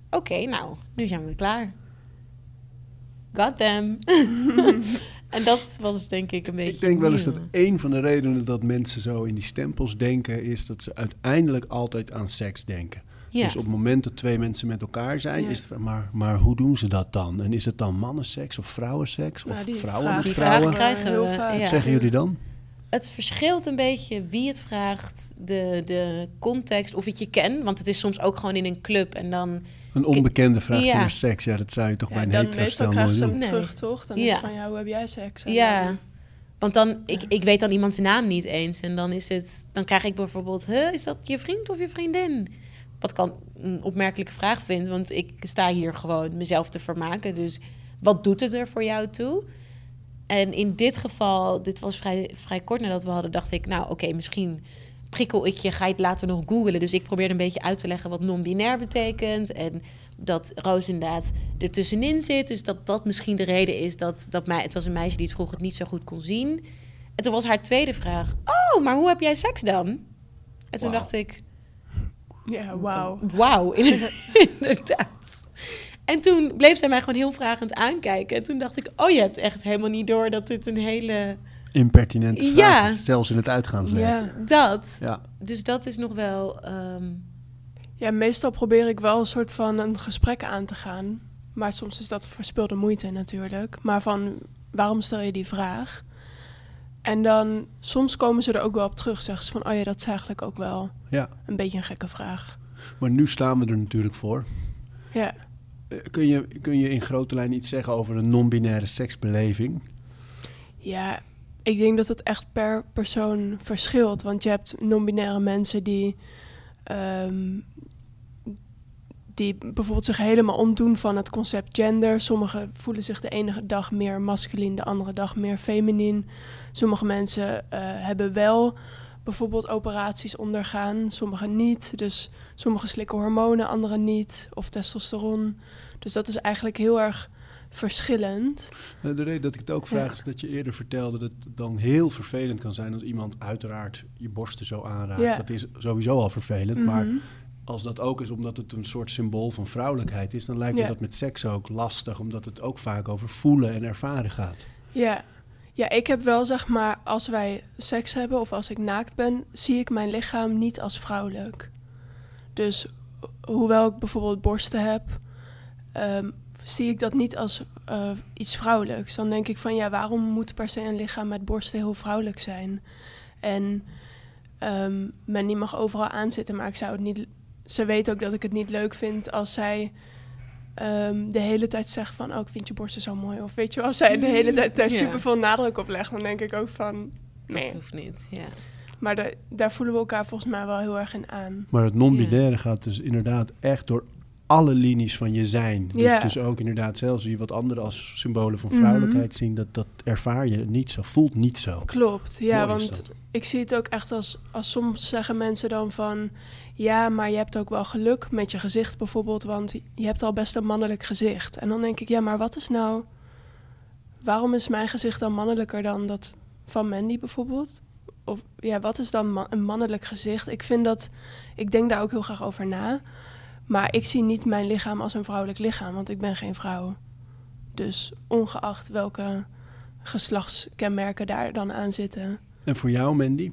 B: Oké, nou, nu zijn we klaar. Got them. en dat was denk ik een beetje
D: Ik denk wel eens dat een van de redenen dat mensen zo in die stempels denken, is dat ze uiteindelijk altijd aan seks denken.
B: Ja.
D: Dus op het moment dat twee mensen met elkaar zijn,
A: Ja.
D: is het maar, maar hoe doen ze dat dan? En is het dan mannenseks of vrouwenseks? Of
A: Nou, die
D: vrouwen
A: vraag-
D: met
B: Die
D: vrouwen?
B: vraag krijgen
A: Heel
B: we.
A: vaak.
B: ja.
D: Wat zeggen jullie dan?
B: Het verschilt een beetje wie het vraagt, de, de context, of ik je ken. Want het is soms ook gewoon in een club en dan...
D: Een onbekende vraagt je
B: Ja.
D: naar seks. Ja, dat zou je toch
A: Ja,
D: bij een
A: dan
D: hetero
A: meestal
D: stel
A: krijgen
D: nooit
A: ze hem
B: Nee.
A: terug, toch? Dan is het van, ja, hoe heb jij seks? En
B: Ja,
A: dan-
B: want dan, ik, ik weet dan iemands naam niet eens. En dan is het, dan krijg ik bijvoorbeeld, huh, is dat je vriend of je vriendin? Wat ik al een opmerkelijke vraag vind, want ik sta hier gewoon mezelf te vermaken. Dus wat doet het er voor jou toe? En in dit geval, dit was vrij, vrij kort nadat we hadden, dacht ik, nou oké, misschien prikkel ik je, ga je het later nog googlen. Dus ik probeerde een beetje uit te leggen wat non-binair betekent. En dat Roos inderdaad ertussenin zit. Dus dat dat misschien de reden is dat, dat mij, het was een meisje die het vroeger niet zo goed kon zien. En toen was haar tweede vraag, oh, maar hoe heb jij seks dan? En toen dacht ik,
A: Ja, wauw.
B: Wauw, inderdaad. En toen bleef zij mij gewoon heel vragend aankijken. En toen dacht ik, oh, je hebt echt helemaal niet door dat dit een hele...
D: Impertinente vraag,
B: Ja.
D: zelfs in het uitgaansleven.
A: Ja.
B: Dat.
D: Ja.
B: Dus dat is nog wel... ehm,
A: ja, meestal probeer ik wel een soort van een gesprek aan te gaan. Maar soms is dat verspilde moeite natuurlijk. Maar van, waarom stel je die vraag? En dan, soms komen ze er ook wel op terug. Zeggen ze van, oh ja, dat is eigenlijk ook wel
D: ja.
A: een beetje een gekke vraag.
D: Maar nu staan we er natuurlijk voor.
A: Ja.
D: Eh, Kun je, kun je in grote lijn iets zeggen over een non-binaire seksbeleving?
A: Ja, ik denk dat het echt per persoon verschilt. Want je hebt non-binaire mensen die, ehm, die bijvoorbeeld zich helemaal ontdoen van het concept gender. Sommigen voelen zich de ene dag meer masculin, de andere dag meer feminien. Sommige mensen eh, hebben wel bijvoorbeeld operaties ondergaan, sommigen niet. Dus sommigen slikken hormonen, anderen niet. Of testosteron. Dus dat is eigenlijk heel erg verschillend.
D: Eh, De reden dat ik het ook vraag is dat je eerder vertelde dat het dan heel vervelend kan zijn als iemand uiteraard je borsten zo aanraakt.
A: Ja.
D: Dat is sowieso al vervelend, maar
A: Mhm.
D: als dat ook is omdat het een soort symbool van vrouwelijkheid is, dan lijkt me dat met seks ook lastig, omdat het ook vaak over voelen en ervaren gaat.
A: Ja. ja, ik heb wel zeg maar, als wij seks hebben of als ik naakt ben, zie ik mijn lichaam niet als vrouwelijk. Dus ho- hoewel ik bijvoorbeeld borsten heb, ehm, zie ik dat niet als eh, iets vrouwelijks. Dan denk ik van ja, waarom moet per se een lichaam met borsten heel vrouwelijk zijn? En ehm Mandy mag overal aanzitten, maar ik zou het niet. Ze weet ook dat ik het niet leuk vind als zij ehm, de hele tijd zegt van, oh, ik vind je borsten zo mooi. Of weet je wel, als zij de hele tijd daar
B: Ja.
A: super veel nadruk op legt, dan denk ik ook van,
B: Dat
A: nee.
B: hoeft niet, ja.
A: Maar da- daar voelen we elkaar volgens mij wel heel erg in aan.
D: Maar het non-binaire gaat dus inderdaad echt door alle linies van je zijn. Dus, dus ook inderdaad, zelfs wie wat anderen als symbolen van
A: Mhm.
D: vrouwelijkheid zien, dat, dat ervaar je niet zo, voelt niet zo.
A: Klopt, ja,
D: Mooi
A: want ik zie het ook echt als, als soms zeggen mensen dan van, ja, maar je hebt ook wel geluk met je gezicht bijvoorbeeld, want je hebt al best een mannelijk gezicht. En dan denk ik, ja, maar wat is nou, waarom is mijn gezicht dan mannelijker dan dat van Mandy bijvoorbeeld? Of ja, wat is dan een mannelijk gezicht? Ik vind dat, ik denk daar ook heel graag over na. Maar ik zie niet mijn lichaam als een vrouwelijk lichaam, want ik ben geen vrouw. Dus ongeacht welke geslachtskenmerken daar dan aan zitten.
D: En voor jou, Mandy?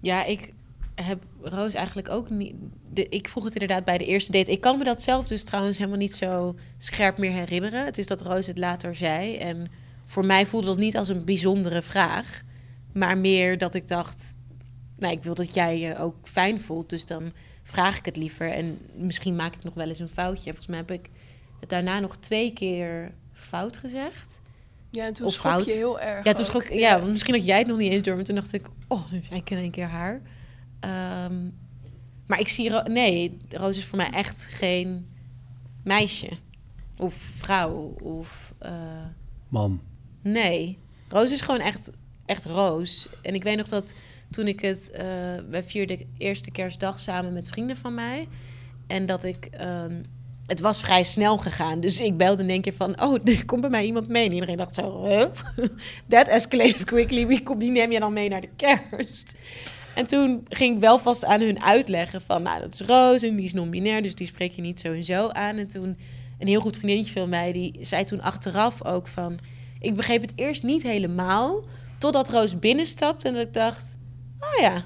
B: Ja, ik heb Roos eigenlijk ook niet... De, ik vroeg het inderdaad bij de eerste date. Ik kan me dat zelf dus trouwens helemaal niet zo scherp meer herinneren. Het is dat Roos het later zei. En voor mij voelde dat niet als een bijzondere vraag. Maar meer dat ik dacht... Nou, ik wil dat jij je ook fijn voelt. Dus dan vraag ik het liever. En misschien maak ik nog wel eens een foutje. Volgens mij heb ik het daarna nog twee keer fout gezegd.
A: Ja, en toen
B: Of
A: schrok
B: fout.
A: je heel erg.
B: Ja, toen
A: ook.
B: schrok ik, ja, want misschien had jij het nog niet eens door, maar toen dacht ik, oh, nu zei ik in één keer haar. Ehm, maar ik zie, Ro- nee, Roos is voor mij echt geen meisje of vrouw of eh,
D: Man.
B: nee. Roos is gewoon echt, echt Roos. En ik weet nog dat toen ik het, eh wij vierden de eerste kerstdag samen met vrienden van mij en dat ik ehm, het was vrij snel gegaan. Dus ik belde in één keer van... oh, er komt bij mij iemand mee. En iedereen dacht zo... Huh? That escalated quickly. Wie, komt, die neem je dan mee naar de kerst? En toen ging ik wel vast aan hun uitleggen van... nou, dat is Roos en die is non-binair... dus die spreek je niet zo en zo aan. En toen een heel goed vriendinnetje van mij... die zei toen achteraf ook van... ik begreep het eerst niet helemaal... totdat Roos binnenstapte en dat ik dacht... oh ja...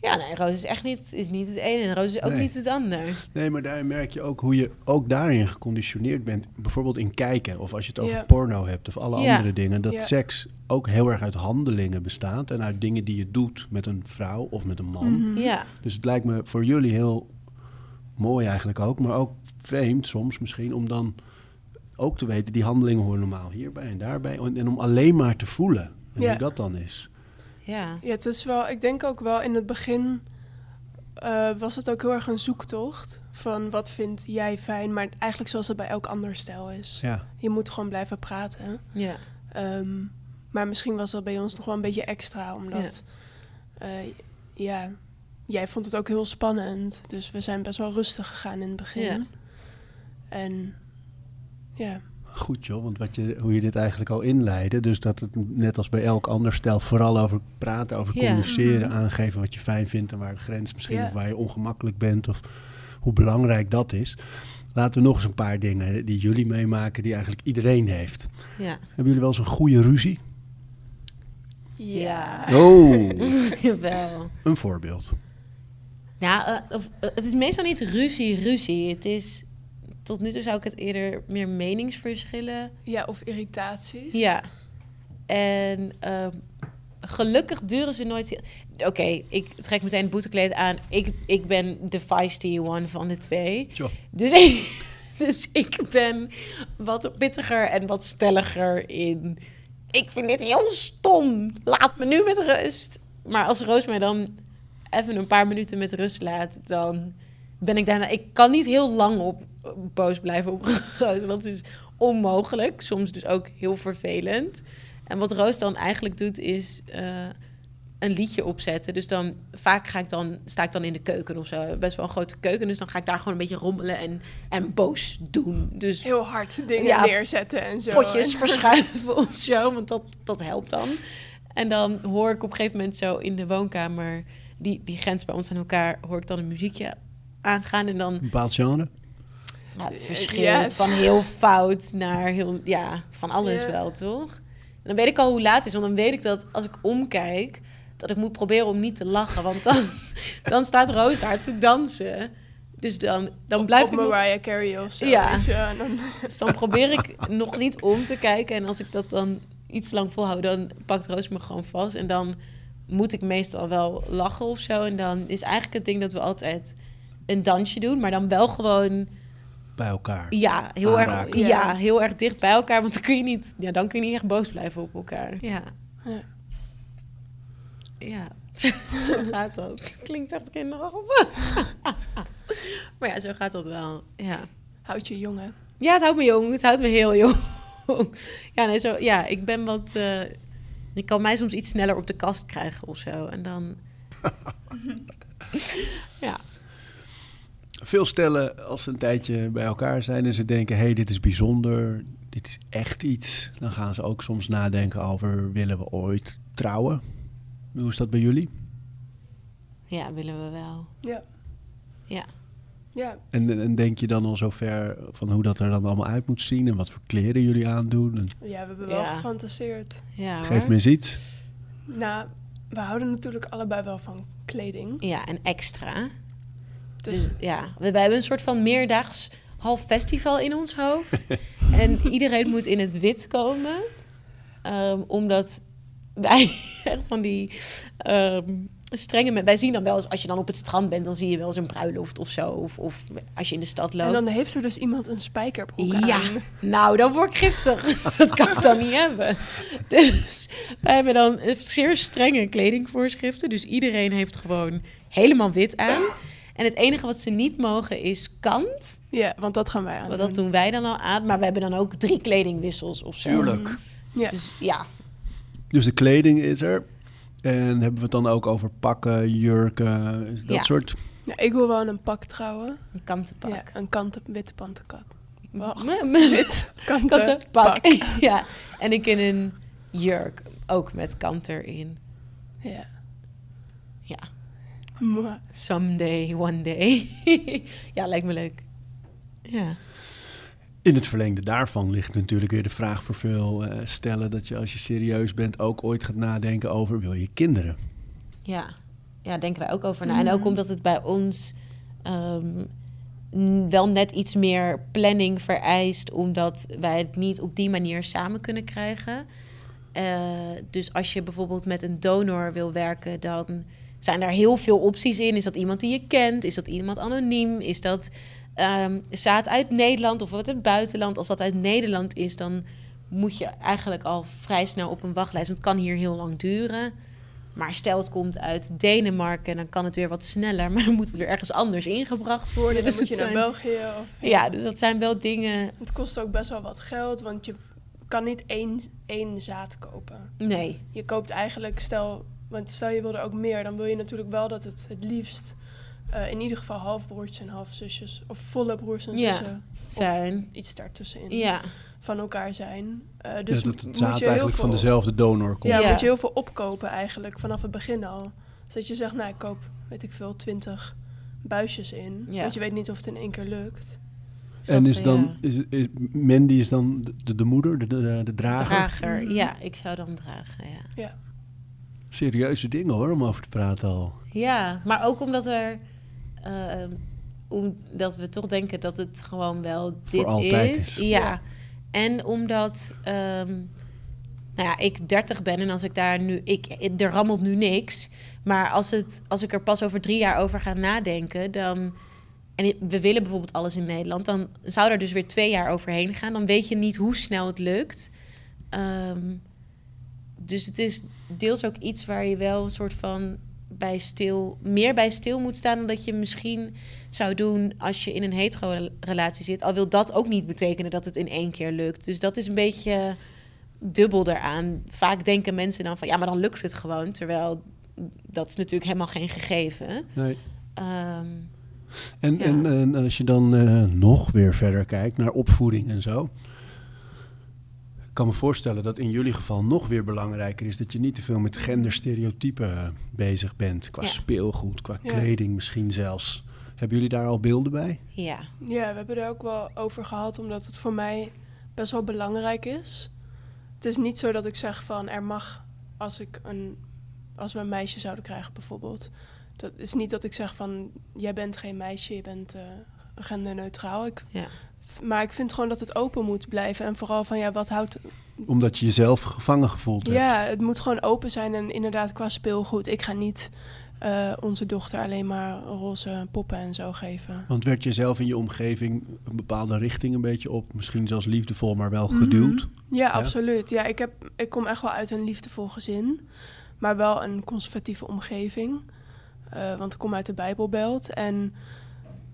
B: Ja, nee, Roos is echt niet, is niet het ene en Roos is ook
D: Nee.
B: niet het ander.
D: Nee, maar daarin merk je ook hoe je ook daarin geconditioneerd bent. Bijvoorbeeld in kijken, of als je het over
A: Ja.
D: porno hebt, of alle
B: Ja.
D: andere dingen. Dat
A: Ja.
D: seks ook heel erg uit handelingen bestaat. En uit dingen die je doet met een vrouw of met een man.
A: Mhm.
B: Ja,
D: Dus het lijkt me voor jullie heel mooi eigenlijk ook. Maar ook vreemd soms misschien om dan ook te weten... die handelingen horen normaal hierbij en daarbij. En, en om alleen maar te voelen. En
A: Ja.
D: hoe dat dan is.
B: Ja.
A: Ja, het is wel, ik denk ook wel in het begin eh, was het ook heel erg een zoektocht van wat vind jij fijn, maar eigenlijk zoals het bij elk ander stijl is.
D: Ja.
A: Je moet gewoon blijven praten.
B: ja.
A: Ehm, maar misschien was dat bij ons nog wel een beetje extra, omdat eh, ja, jij vond het ook heel spannend. Dus we zijn best wel rustig gegaan in het begin.
B: Ja.
A: En ja,
D: Goed joh, want wat je, hoe je dit eigenlijk al inleidde, dus dat het net als bij elk ander stel vooral over praten, over
B: Ja.
D: communiceren,
A: Mhm.
D: aangeven wat je fijn vindt en waar de grens misschien
A: Ja.
D: of waar je ongemakkelijk bent of hoe belangrijk dat is. Laten we nog eens een paar dingen die jullie meemaken die eigenlijk iedereen heeft.
B: ja.
D: Hebben jullie wel eens een goede ruzie?
B: Ja.
D: Oh,
B: Jawel.
D: een voorbeeld.
B: Nou, eh, of, eh, het is meestal niet ruzie, ruzie. Het is, tot nu toe zou ik het eerder meer meningsverschillen.
A: ja of irritaties.
B: Ja. En eh, gelukkig duren ze nooit... heel- Oké, ik trek meteen het boetekleed aan. Ik, ik ben de feisty one van de twee. Dus ik, dus ik ben wat pittiger en wat stelliger in... Ik vind dit heel stom. Laat me nu met rust. Maar als Roos mij dan even een paar minuten met rust laat... dan ben ik daarna... Ik kan niet heel lang op boos blijven op Roos. Dat is onmogelijk. Soms dus ook heel vervelend. En wat Roos dan eigenlijk doet, is eh, een liedje opzetten. Dus dan vaak ga ik dan, sta ik dan in de keuken of zo. Best wel een grote keuken. Dus dan ga ik daar gewoon een beetje rommelen en, en boos doen. Dus
A: Heel hard dingen
B: Ja,
A: neerzetten en zo.
B: potjes
A: En-
B: verschuiven of zo, want dat, dat helpt dan. En dan hoor ik op een gegeven moment zo in de woonkamer, die, die grens bij ons aan elkaar, hoor ik dan een muziekje aangaan. En dan
D: Een bepaald genre?
B: Nou, het
A: Ja,
B: verschilt
A: het-
B: van heel fout naar heel, ja, van alles
A: Ja.
B: wel, toch? En dan weet ik al hoe laat het is, want dan weet ik dat als ik omkijk, dat ik moet proberen om niet te lachen, want dan, dan staat Roos daar te dansen. Dus dan, dan blijf
A: Op
B: ik nog,
A: Mariah Carey of zo.
B: Ja.
A: je, dan,
B: dus dan probeer ik nog niet om te kijken. En als ik dat dan iets lang volhoud, dan pakt Roos me gewoon vast. En dan moet ik meestal wel lachen of zo. En dan is eigenlijk het ding dat we altijd een dansje doen, maar dan wel gewoon
D: Bij elkaar.
B: ja, heel erg,
D: Aanraken.
B: ja.
A: Ja.
B: heel erg dicht bij elkaar. Want dan kun je niet, ja, dan kun je niet echt boos blijven op elkaar. Ja.
A: Ja.
B: Ja, zo, gaat dat. Klinkt echt kinderachtig. maar ja, zo gaat dat wel. Ja.
A: houd je jong, hè?
B: ja, het houdt me jong. Het houdt me heel jong. ja, nee, zo, ja, ik ben wat... eh, ik kan mij soms iets sneller op de kast krijgen of zo. En dan... ja.
D: Veel stellen als ze een tijdje bij elkaar zijn en ze denken: hé, hey, dit is bijzonder, dit is echt iets. Dan gaan ze ook soms nadenken over: willen we ooit trouwen? Hoe is dat bij jullie?
B: ja, willen we wel.
A: Ja.
B: Ja.
A: Ja,
D: En, en denk je dan al zover van hoe dat er dan allemaal uit moet zien en wat voor kleren jullie aandoen? En
A: ja we hebben wel
B: Ja.
A: gefantaseerd.
B: ja
D: geef
B: hoor.
D: me eens iets.
A: Nou, we houden natuurlijk allebei wel van kleding.
B: Ja, en extra.
A: Dus,
B: Dus ja, we, wij hebben een soort van meerdaags half festival in ons hoofd. en iedereen moet in het wit komen. Ehm, omdat wij echt van die ehm, strenge... Wij zien dan wel eens, als je dan op het strand bent... dan zie je wel eens een bruiloft of zo. Of, of als je in de stad
A: en
B: loopt.
A: dan heeft er dus iemand een spijkerbroek
B: Ja,
A: aan.
B: nou, dan word ik giftig. Dat kan ik dan niet hebben. Dus wij hebben dan zeer strenge kledingvoorschriften. Dus iedereen heeft gewoon helemaal wit aan. En het enige wat ze niet mogen is kant.
A: Ja, want dat gaan wij aan
B: Want dat
A: doen.
B: wij dan al aan. Maar we hebben dan ook drie kledingwissels of zo.
D: Tuurlijk.
A: Ja.
B: Dus ja,
D: Dus de kleding is er. En hebben we het dan ook over pakken, jurken, dat
B: Ja.
D: soort?
A: Ja, ik wil wel een pak trouwen.
B: een kantenpak.
A: Ja, een kanten, witte pantenkap. Wacht,
B: Wit
A: wit kanten,
B: kantenpak.
A: pak.
B: ja, en ik in een jurk. Ook met kant erin.
A: Ja.
B: Ja. Someday, one day. ja, lijkt me leuk. Ja.
D: In het verlengde daarvan ligt natuurlijk weer de vraag voor veel eh, stellen dat je als je serieus bent ook ooit gaat nadenken over wil je kinderen?
B: Ja, ja denken wij ook over na. En ook omdat het bij ons ehm, wel net iets meer planning vereist, omdat wij het niet op die manier samen kunnen krijgen. Eh, dus als je bijvoorbeeld met een donor wil werken, dan zijn daar heel veel opties in. Is dat iemand die je kent? Is dat iemand anoniem? Is dat ehm zaad uit Nederland of uit het buitenland? Als dat uit Nederland is, dan moet je eigenlijk al vrij snel op een wachtlijst. Want het kan hier heel lang duren. Maar stel het komt uit Denemarken, dan kan het weer wat sneller. Maar dan moet het weer ergens anders ingebracht worden.
A: Ja, dan
B: dus
A: moet je naar
B: zijn,
A: België. Of,
B: ja, dus dat zijn wel dingen.
A: Het kost ook best wel wat geld, want je kan niet één, één zaad kopen.
B: Nee.
A: Je koopt eigenlijk, stel, want stel je wil er ook meer, dan wil je natuurlijk wel dat het het liefst eh, in ieder geval halfbroertjes en halfzusjes, of volle broers en
B: Ja.
A: zussen,
B: Zijn.
A: iets daartussenin,
B: Ja.
A: van elkaar zijn. Eh, dus
D: ja, dat
A: moet
D: het
A: je
D: zaad eigenlijk van dezelfde donor komt.
A: Ja,
B: Ja.
A: moet je heel veel opkopen eigenlijk, vanaf het begin al. Dus dat je zegt, nou, ik koop, weet ik veel, twintig buisjes in.
B: Ja.
A: Want je weet niet of het in één keer lukt.
B: Dus
D: en is dan, is, is- Mandy is dan de, de, de moeder, de, de, de drager?
B: Drager.
A: Mhm.
B: Ja, ik zou dan dragen, ja.
D: Serieuze dingen hoor, om over te praten al.
B: Ja, maar ook omdat er... eh, omdat we toch denken dat het gewoon wel dit
D: altijd
B: is.
D: is.
B: Ja. En omdat... ehm, nou ja, ik 30 ben en als ik daar nu, ik, er rammelt nu niks. Maar als, het, als ik er pas over drie jaar over ga nadenken, dan. En we willen bijvoorbeeld alles in Nederland, dan zou er dus weer twee jaar overheen gaan. Dan weet je niet hoe snel het lukt. Ehm, dus het is deels ook iets waar je wel een soort van bij stil, meer bij stil moet staan dan dat je misschien zou doen als je in een hetero-relatie zit. Al wil dat ook niet betekenen dat het in één keer lukt. Dus dat is een beetje dubbel eraan. Vaak denken mensen dan van ja, maar dan lukt het gewoon. Terwijl dat is natuurlijk helemaal geen gegeven.
D: Nee.
B: Ehm,
D: En,
B: Ja.
D: en, en als je dan eh, nog weer verder kijkt naar opvoeding en zo. Ik kan me voorstellen dat in jullie geval nog weer belangrijker is dat je niet te veel met genderstereotypen eh, bezig bent. Qua
B: Ja.
D: speelgoed, qua
A: Ja.
D: kleding misschien zelfs. Hebben jullie daar al beelden bij?
B: ja.
A: Ja, we hebben er ook wel over gehad, omdat het voor mij best wel belangrijk is. Het is niet zo dat ik zeg van er mag, als ik een, als we een meisje zouden krijgen bijvoorbeeld. Dat is niet dat ik zeg van jij bent geen meisje, je bent eh, genderneutraal. Ik,
B: Ja.
A: Maar ik vind gewoon dat het open moet blijven. En vooral van ja, wat houdt.
D: Omdat je jezelf gevangen gevoeld hebt.
A: Ja, het moet gewoon open zijn. En inderdaad, qua speelgoed. Ik ga niet eh, onze dochter alleen maar roze poppen en zo geven.
D: Want werd je zelf in je omgeving een bepaalde richting een beetje op, misschien zelfs liefdevol, maar wel geduwd?
A: Mhm. Ja, absoluut. Ja, ik, heb, ik kom echt wel uit een liefdevol gezin, maar wel een conservatieve omgeving. Eh, want ik kom uit de Bijbelbelt. En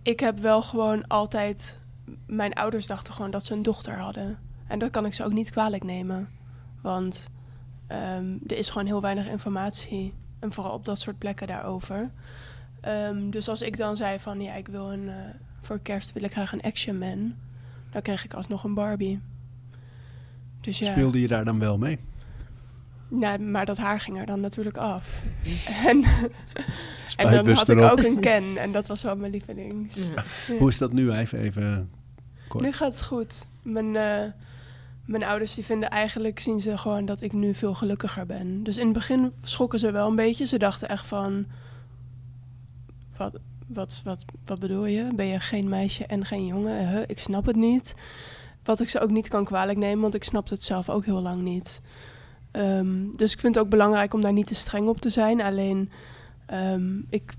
A: ik heb wel gewoon altijd. Mijn ouders dachten gewoon dat ze een dochter hadden. En dat kan ik ze ook niet kwalijk nemen. Want ehm, er is gewoon heel weinig informatie. En vooral op dat soort plekken daarover. Ehm, dus als ik dan zei van ja, ik wil een. eh, voor kerst wil ik graag een Action Man. Dan kreeg ik alsnog een Barbie. Dus ja.
D: Speelde je daar dan wel mee?
A: Nou, maar dat haar ging er dan natuurlijk af. en, en dan had ik
D: erop.
A: ook een Ken. En dat was wel mijn lievelings.
B: Ja.
A: Ja.
D: Hoe is dat nu? Even, even
A: Nu gaat het goed. Mijn, eh, mijn ouders die vinden eigenlijk, zien ze gewoon dat ik nu veel gelukkiger ben. Dus in het begin schrokken ze wel een beetje. Ze dachten echt van, wat, wat, wat, wat bedoel je? Ben je geen meisje en geen jongen? Huh, ik snap het niet. Wat ik ze ook niet kan kwalijk nemen, want ik snapte het zelf ook heel lang niet. Ehm, dus ik vind het ook belangrijk om daar niet te streng op te zijn. Alleen, ehm, ik,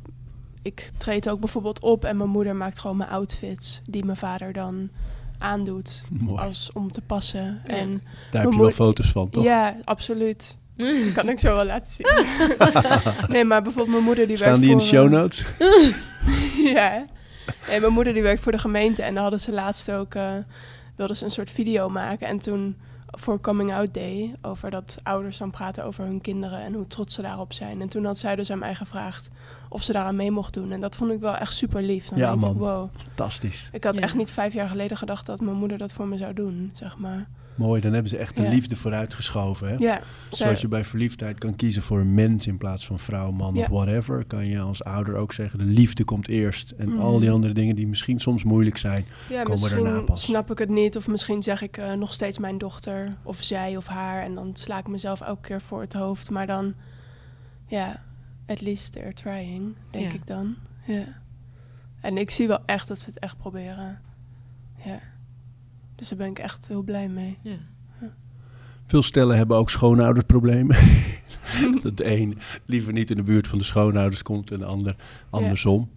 A: ik treed ook bijvoorbeeld op en mijn moeder maakt gewoon mijn outfits die mijn vader dan aandoet
D: Mooi.
A: als om te passen.
B: Ja.
A: En
D: Daar heb je wel foto's van, toch?
A: ja, absoluut. Kan ik zo wel laten zien. nee, maar bijvoorbeeld mijn moeder die
D: Staan
A: werkt
D: die in de
A: voor,
D: show notes?
A: ja. Nee, mijn moeder die werkt voor de gemeente en dan hadden ze laatst ook eh wilden ze een soort video maken en toen voor Coming Out Day over dat ouders dan praten over hun kinderen en hoe trots ze daarop zijn. En toen had zij dus aan mij gevraagd of ze daaraan mee mocht doen en dat vond ik wel echt super lief. Dan
D: Ja,
A: denk
D: man.
A: ik, wow.
D: Fantastisch.
A: Ik had
B: Ja.
A: echt niet vijf jaar geleden gedacht dat mijn moeder dat voor me zou doen, zeg maar.
D: Mooi, dan hebben ze echt de
A: Ja.
D: liefde vooruitgeschoven. Hè?
A: Ja, zij-
D: Zoals je bij verliefdheid kan kiezen voor een mens in plaats van vrouw, man
A: Ja.
D: of whatever, kan je als ouder ook zeggen: de liefde komt eerst. En
A: Mhm.
D: al die andere dingen die misschien soms moeilijk zijn.
A: Ja,
D: komen daarna
A: misschien
D: pas.
A: snap ik het niet. Of misschien zeg ik eh, nog steeds mijn dochter. Of zij of haar. En dan sla ik mezelf elke keer voor het hoofd. Maar dan, ja, at least they're trying, denk
B: Ja.
A: ik dan. Ja. En ik zie wel echt dat ze het echt proberen. Ja. Dus daar ben ik echt heel blij mee.
B: Ja.
D: Veel stellen hebben ook schoonouderproblemen. dat de een liever niet in de buurt van de schoonouders komt en de ander andersom.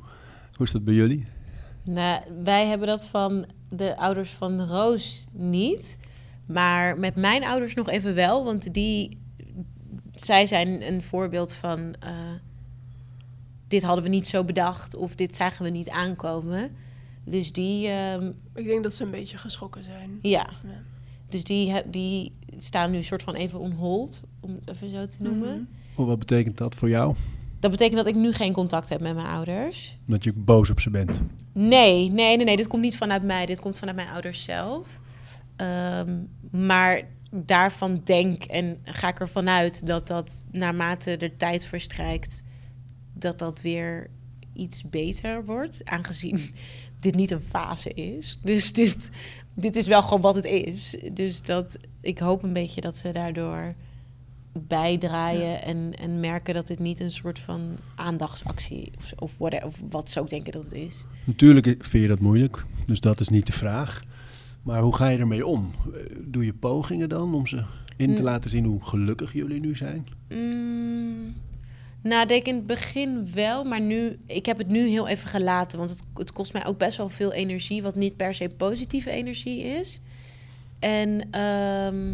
D: Hoe is dat bij jullie?
B: Nou, wij hebben dat van de ouders van Roos niet. Maar met mijn ouders nog even wel. Want die, zij zijn een voorbeeld van... eh, dit hadden we niet zo bedacht of dit zagen we niet aankomen. Dus die, ehm,
A: Ik denk dat ze een beetje geschrokken zijn.
B: ja.
A: Ja.
B: Dus die, die staan nu soort van even on hold, om het even zo te noemen.
D: Oh, wat betekent dat voor jou?
B: Dat betekent dat ik nu geen contact heb met mijn ouders.
D: Dat je boos op ze bent.
B: Nee, nee, nee, nee. Dit komt niet vanuit mij. Dit komt vanuit mijn ouders zelf. Ehm, maar daarvan denk en ga ik ervan uit dat dat naarmate de tijd verstrijkt, dat dat weer iets beter wordt. Aangezien dit niet een fase is. Dus dit, dit is wel gewoon wat het is. Dus dat, ik hoop een beetje dat ze daardoor bijdraaien en, en merken dat dit niet een soort van aandachtsactie of, of, whatever, of wat ze ook denken dat het is.
D: Natuurlijk vind je dat moeilijk, dus dat is niet de vraag. Maar hoe ga je ermee om? Eh, Doe je pogingen dan om ze In te
B: Mm.
D: laten zien hoe gelukkig jullie nu zijn?
B: Mm, nou, ik in het begin wel, maar nu, ik heb het nu heel even gelaten, want het, het kost mij ook best wel veel energie, wat niet per se positieve energie is. En ehm,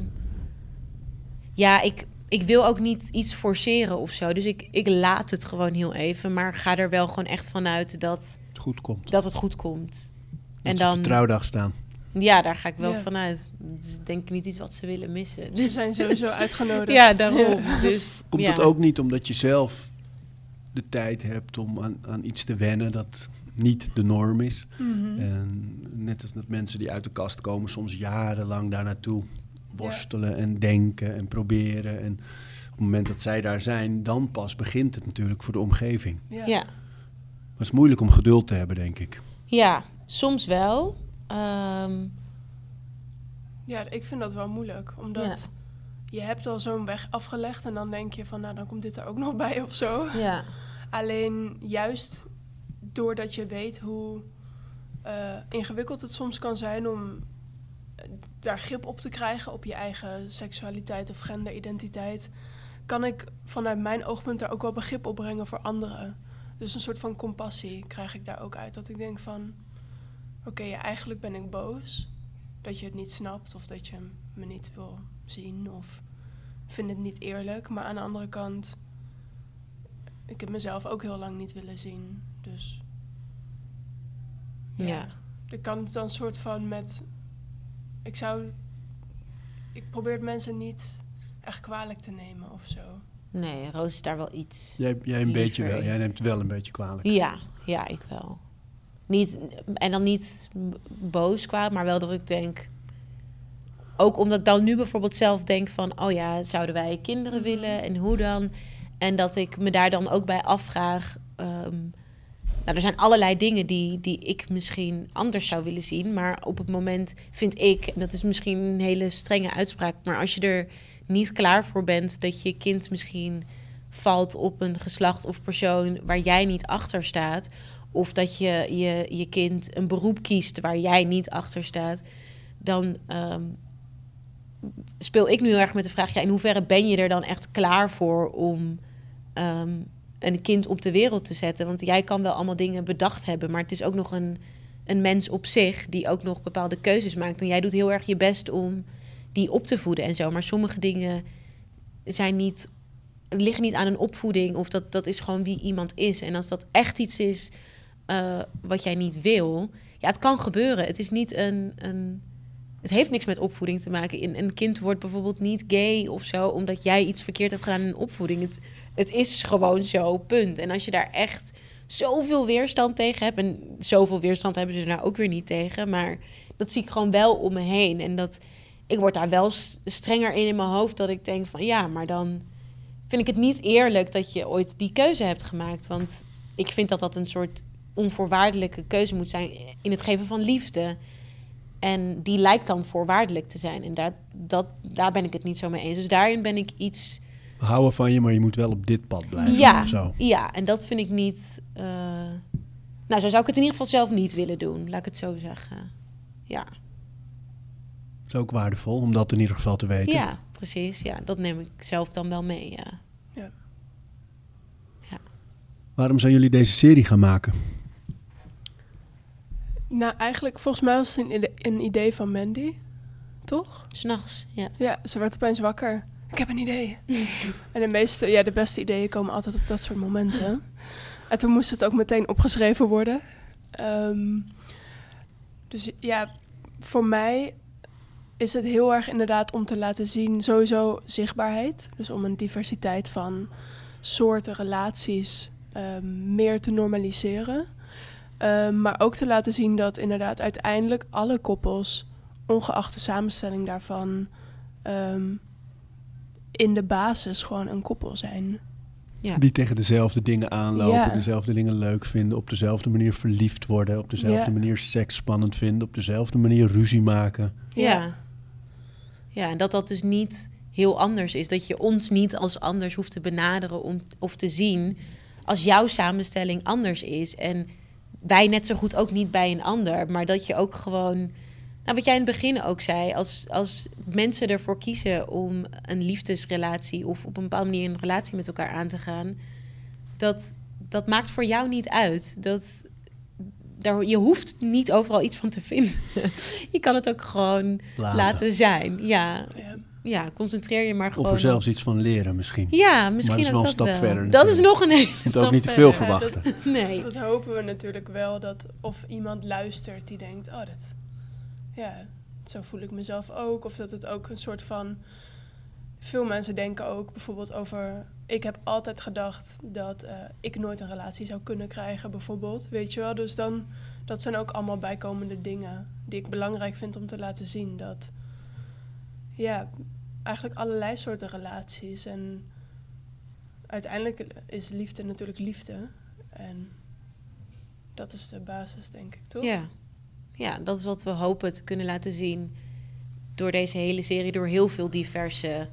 B: ja, ik, ik wil ook niet iets forceren of zo, dus ik, ik laat het gewoon heel even, maar ga er wel gewoon echt vanuit dat,
D: Het goed komt.
B: dat het goed komt.
D: Dat
B: En
D: ze op de
B: dan,
D: trouwdag staan.
B: Ja, daar ga ik wel
A: Ja.
B: vanuit. Het is denk ik niet iets wat ze willen missen.
A: Ze zijn sowieso
B: Dus-
A: uitgenodigd.
B: Ja, daarom. Dus,
D: Komt
B: ja.
D: dat ook niet omdat je zelf de tijd hebt om aan, aan iets te wennen dat niet de norm is?
A: Mhm.
D: En net als dat mensen die uit de kast komen soms jarenlang daar naartoe worstelen en denken en proberen. En op het moment dat zij daar zijn, dan pas begint het natuurlijk voor de omgeving.
A: Ja.
B: Ja.
D: Maar het is moeilijk om geduld te hebben, denk ik.
B: Ja, soms wel. Ehm,
A: Ja, ik vind dat wel moeilijk. Omdat je hebt al zo'n weg afgelegd en dan denk je van, nou, dan komt dit er ook nog bij of zo.
B: ja.
A: Alleen juist doordat je weet hoe eh, ingewikkeld het soms kan zijn om eh, daar grip op te krijgen op je eigen seksualiteit of genderidentiteit, kan ik vanuit mijn oogpunt daar ook wel begrip op brengen voor anderen. Dus een soort van compassie krijg ik daar ook uit. Dat ik denk van, oké, ja, eigenlijk ben ik boos dat je het niet snapt of dat je me niet wil zien of vind het niet eerlijk. Maar aan de andere kant, ik heb mezelf ook heel lang niet willen zien. Dus
B: Ja.
A: ik kan het dan soort van met, ik zou, ik probeer het mensen niet echt kwalijk te nemen of zo.
B: Nee, Roos is daar wel iets.
D: Jij, jij, een beetje wel, jij neemt wel een beetje kwalijk.
B: Ja, ja, ik wel. Niet, en dan niet boos kwaad, maar wel dat ik denk... Ook omdat ik dan nu bijvoorbeeld zelf denk van... oh ja, zouden wij kinderen willen en hoe dan? En dat ik me daar dan ook bij afvraag... ehm, nou, er zijn allerlei dingen die, die ik misschien anders zou willen zien. Maar op het moment vind ik, en dat is misschien een hele strenge uitspraak... maar als je er niet klaar voor bent dat je kind misschien valt op een geslacht of persoon waar jij niet achter staat. Of dat je je, je kind een beroep kiest waar jij niet achter staat. Dan ehm, speel ik nu heel erg met de vraag: ja, in hoeverre ben je er dan echt klaar voor om ehm, een kind op de wereld te zetten? Want jij kan wel allemaal dingen bedacht hebben, maar het is ook nog een, een mens op zich die ook nog bepaalde keuzes maakt. En jij doet heel erg je best om die op te voeden en zo. Maar sommige dingen zijn niet liggen niet aan een opvoeding of dat, dat is gewoon wie iemand is. En als dat echt iets is eh, wat jij niet wil, ja, het kan gebeuren. Het is niet een, een. Het heeft niks met opvoeding te maken. Een, kind wordt bijvoorbeeld niet gay of zo, omdat jij iets verkeerd hebt gedaan in opvoeding. Het, het is gewoon zo, punt. En als je daar echt zoveel weerstand tegen hebt, en zoveel weerstand hebben ze nou ook weer niet tegen, maar dat zie ik gewoon wel om me heen. En dat ik word daar wel strenger in in mijn hoofd dat ik denk van ja, maar dan vind ik het niet eerlijk dat je ooit die keuze hebt gemaakt. Want ik vind dat dat een soort onvoorwaardelijke keuze moet zijn in het geven van liefde. En die lijkt dan voorwaardelijk te zijn. En daar, dat, daar ben ik het niet zo mee eens. Dus daarin ben ik iets.
D: We houden van je, maar je moet wel op dit pad blijven.
B: Ja,
D: Zo.
B: ja, en dat vind ik niet. eh, nou, zo zou ik het in ieder geval zelf niet willen doen, laat ik het zo zeggen. Ja,
D: is ook waardevol om dat in ieder geval te weten.
B: ja precies. Ja, dat neem ik zelf dan wel mee. Ja.
D: Waarom zijn jullie deze serie gaan maken?
A: Nou, eigenlijk, volgens mij was het een idee, een idee van Mandy, toch?
B: S'nachts, ja.
A: Ja, ze werd opeens wakker. Ik heb een idee. en de meeste, ja, de beste ideeën komen altijd op dat soort momenten. En toen moest het ook meteen opgeschreven worden. Ehm, dus ja, voor mij is het heel erg inderdaad om te laten zien, sowieso zichtbaarheid. Dus om een diversiteit van soorten relaties ehm, meer te normaliseren. Ehm, maar ook te laten zien dat inderdaad uiteindelijk alle koppels, ongeacht de samenstelling daarvan, ehm, in de basis gewoon een koppel zijn.
B: Ja.
D: Die tegen dezelfde dingen aanlopen,
A: Ja.
D: dezelfde dingen leuk vinden, op dezelfde manier verliefd worden, op dezelfde
A: Ja.
D: manier seks spannend vinden, op dezelfde manier ruzie maken.
B: Ja. Ja, en dat dat dus niet heel anders is. Dat je ons niet als anders hoeft te benaderen om, of te zien als jouw samenstelling anders is. En wij net zo goed ook niet bij een ander. Maar dat je ook gewoon... Nou, wat jij in het begin ook zei, als, als mensen ervoor kiezen om een liefdesrelatie of op een bepaalde manier een relatie met elkaar aan te gaan, dat, dat maakt voor jou niet uit. Dat, daar, je hoeft niet overal iets van te vinden. je kan het ook gewoon
D: Laten.
B: laten, zijn. Ja,
A: Ja.
B: Ja, concentreer je maar gewoon.
D: Of er zelfs iets van leren misschien.
B: Ja, misschien
D: dat is wel een
B: dat
D: stap
B: wel.
D: verder
B: dat is nog een hele
D: Je moet
B: stap
D: ook niet te veel
B: verder.
A: Ja,
D: verwachten.
B: Nee.
A: Dat hopen we natuurlijk wel. Dat of iemand luistert die denkt, oh, dat, ja, zo voel ik mezelf ook. Of dat het ook een soort van... Veel mensen denken ook bijvoorbeeld over... Ik heb altijd gedacht dat eh, ik nooit een relatie zou kunnen krijgen, bijvoorbeeld. Weet je wel? Dus dan, dat zijn ook allemaal bijkomende dingen die ik belangrijk vind om te laten zien. Dat, ja, eigenlijk allerlei soorten relaties. En uiteindelijk is liefde natuurlijk liefde. En dat is de basis, denk ik, toch?
B: Ja. ja, dat is wat we hopen te kunnen laten zien door deze hele serie, door heel veel diverse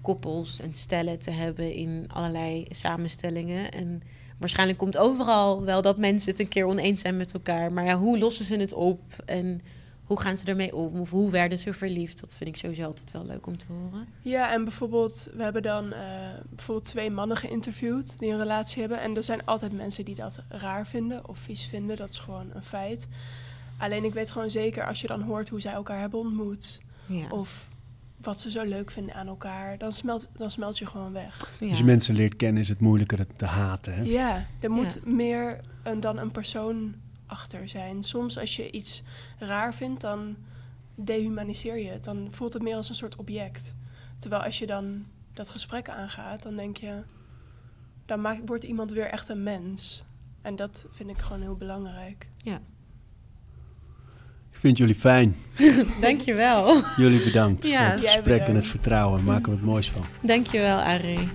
B: koppels en stellen te hebben in allerlei samenstellingen. En waarschijnlijk komt overal wel dat mensen het een keer oneens zijn met elkaar. Maar ja, hoe lossen ze het op en hoe gaan ze ermee om? Of hoe werden ze verliefd? Dat vind ik sowieso altijd wel leuk om te horen.
A: Ja, en bijvoorbeeld, we hebben dan eh, bijvoorbeeld twee mannen geïnterviewd die een relatie hebben. En er zijn altijd mensen die dat raar vinden of vies vinden. Dat is gewoon een feit. Alleen ik weet gewoon zeker, als je dan hoort hoe zij elkaar hebben ontmoet...
B: Ja.
A: of wat ze zo leuk vinden aan elkaar, dan smelt, dan smelt je gewoon weg.
B: ja.
D: Als je mensen leert kennen, is het moeilijker het te haten. Hè?
A: Ja, er moet
B: Ja.
A: meer een, dan een persoon achter zijn. Soms als je iets raar vindt, dan dehumaniseer je het. Dan voelt het meer als een soort object. Terwijl als je dan dat gesprek aangaat, dan denk je... dan maakt, wordt iemand weer echt een mens. En dat vind ik gewoon heel belangrijk.
D: Ik vind jullie fijn.
B: Dankjewel.
D: Jullie bedankt
B: Ja.
D: voor het gesprek en het vertrouwen. Maken we het moois van.
B: Dankjewel, Arie.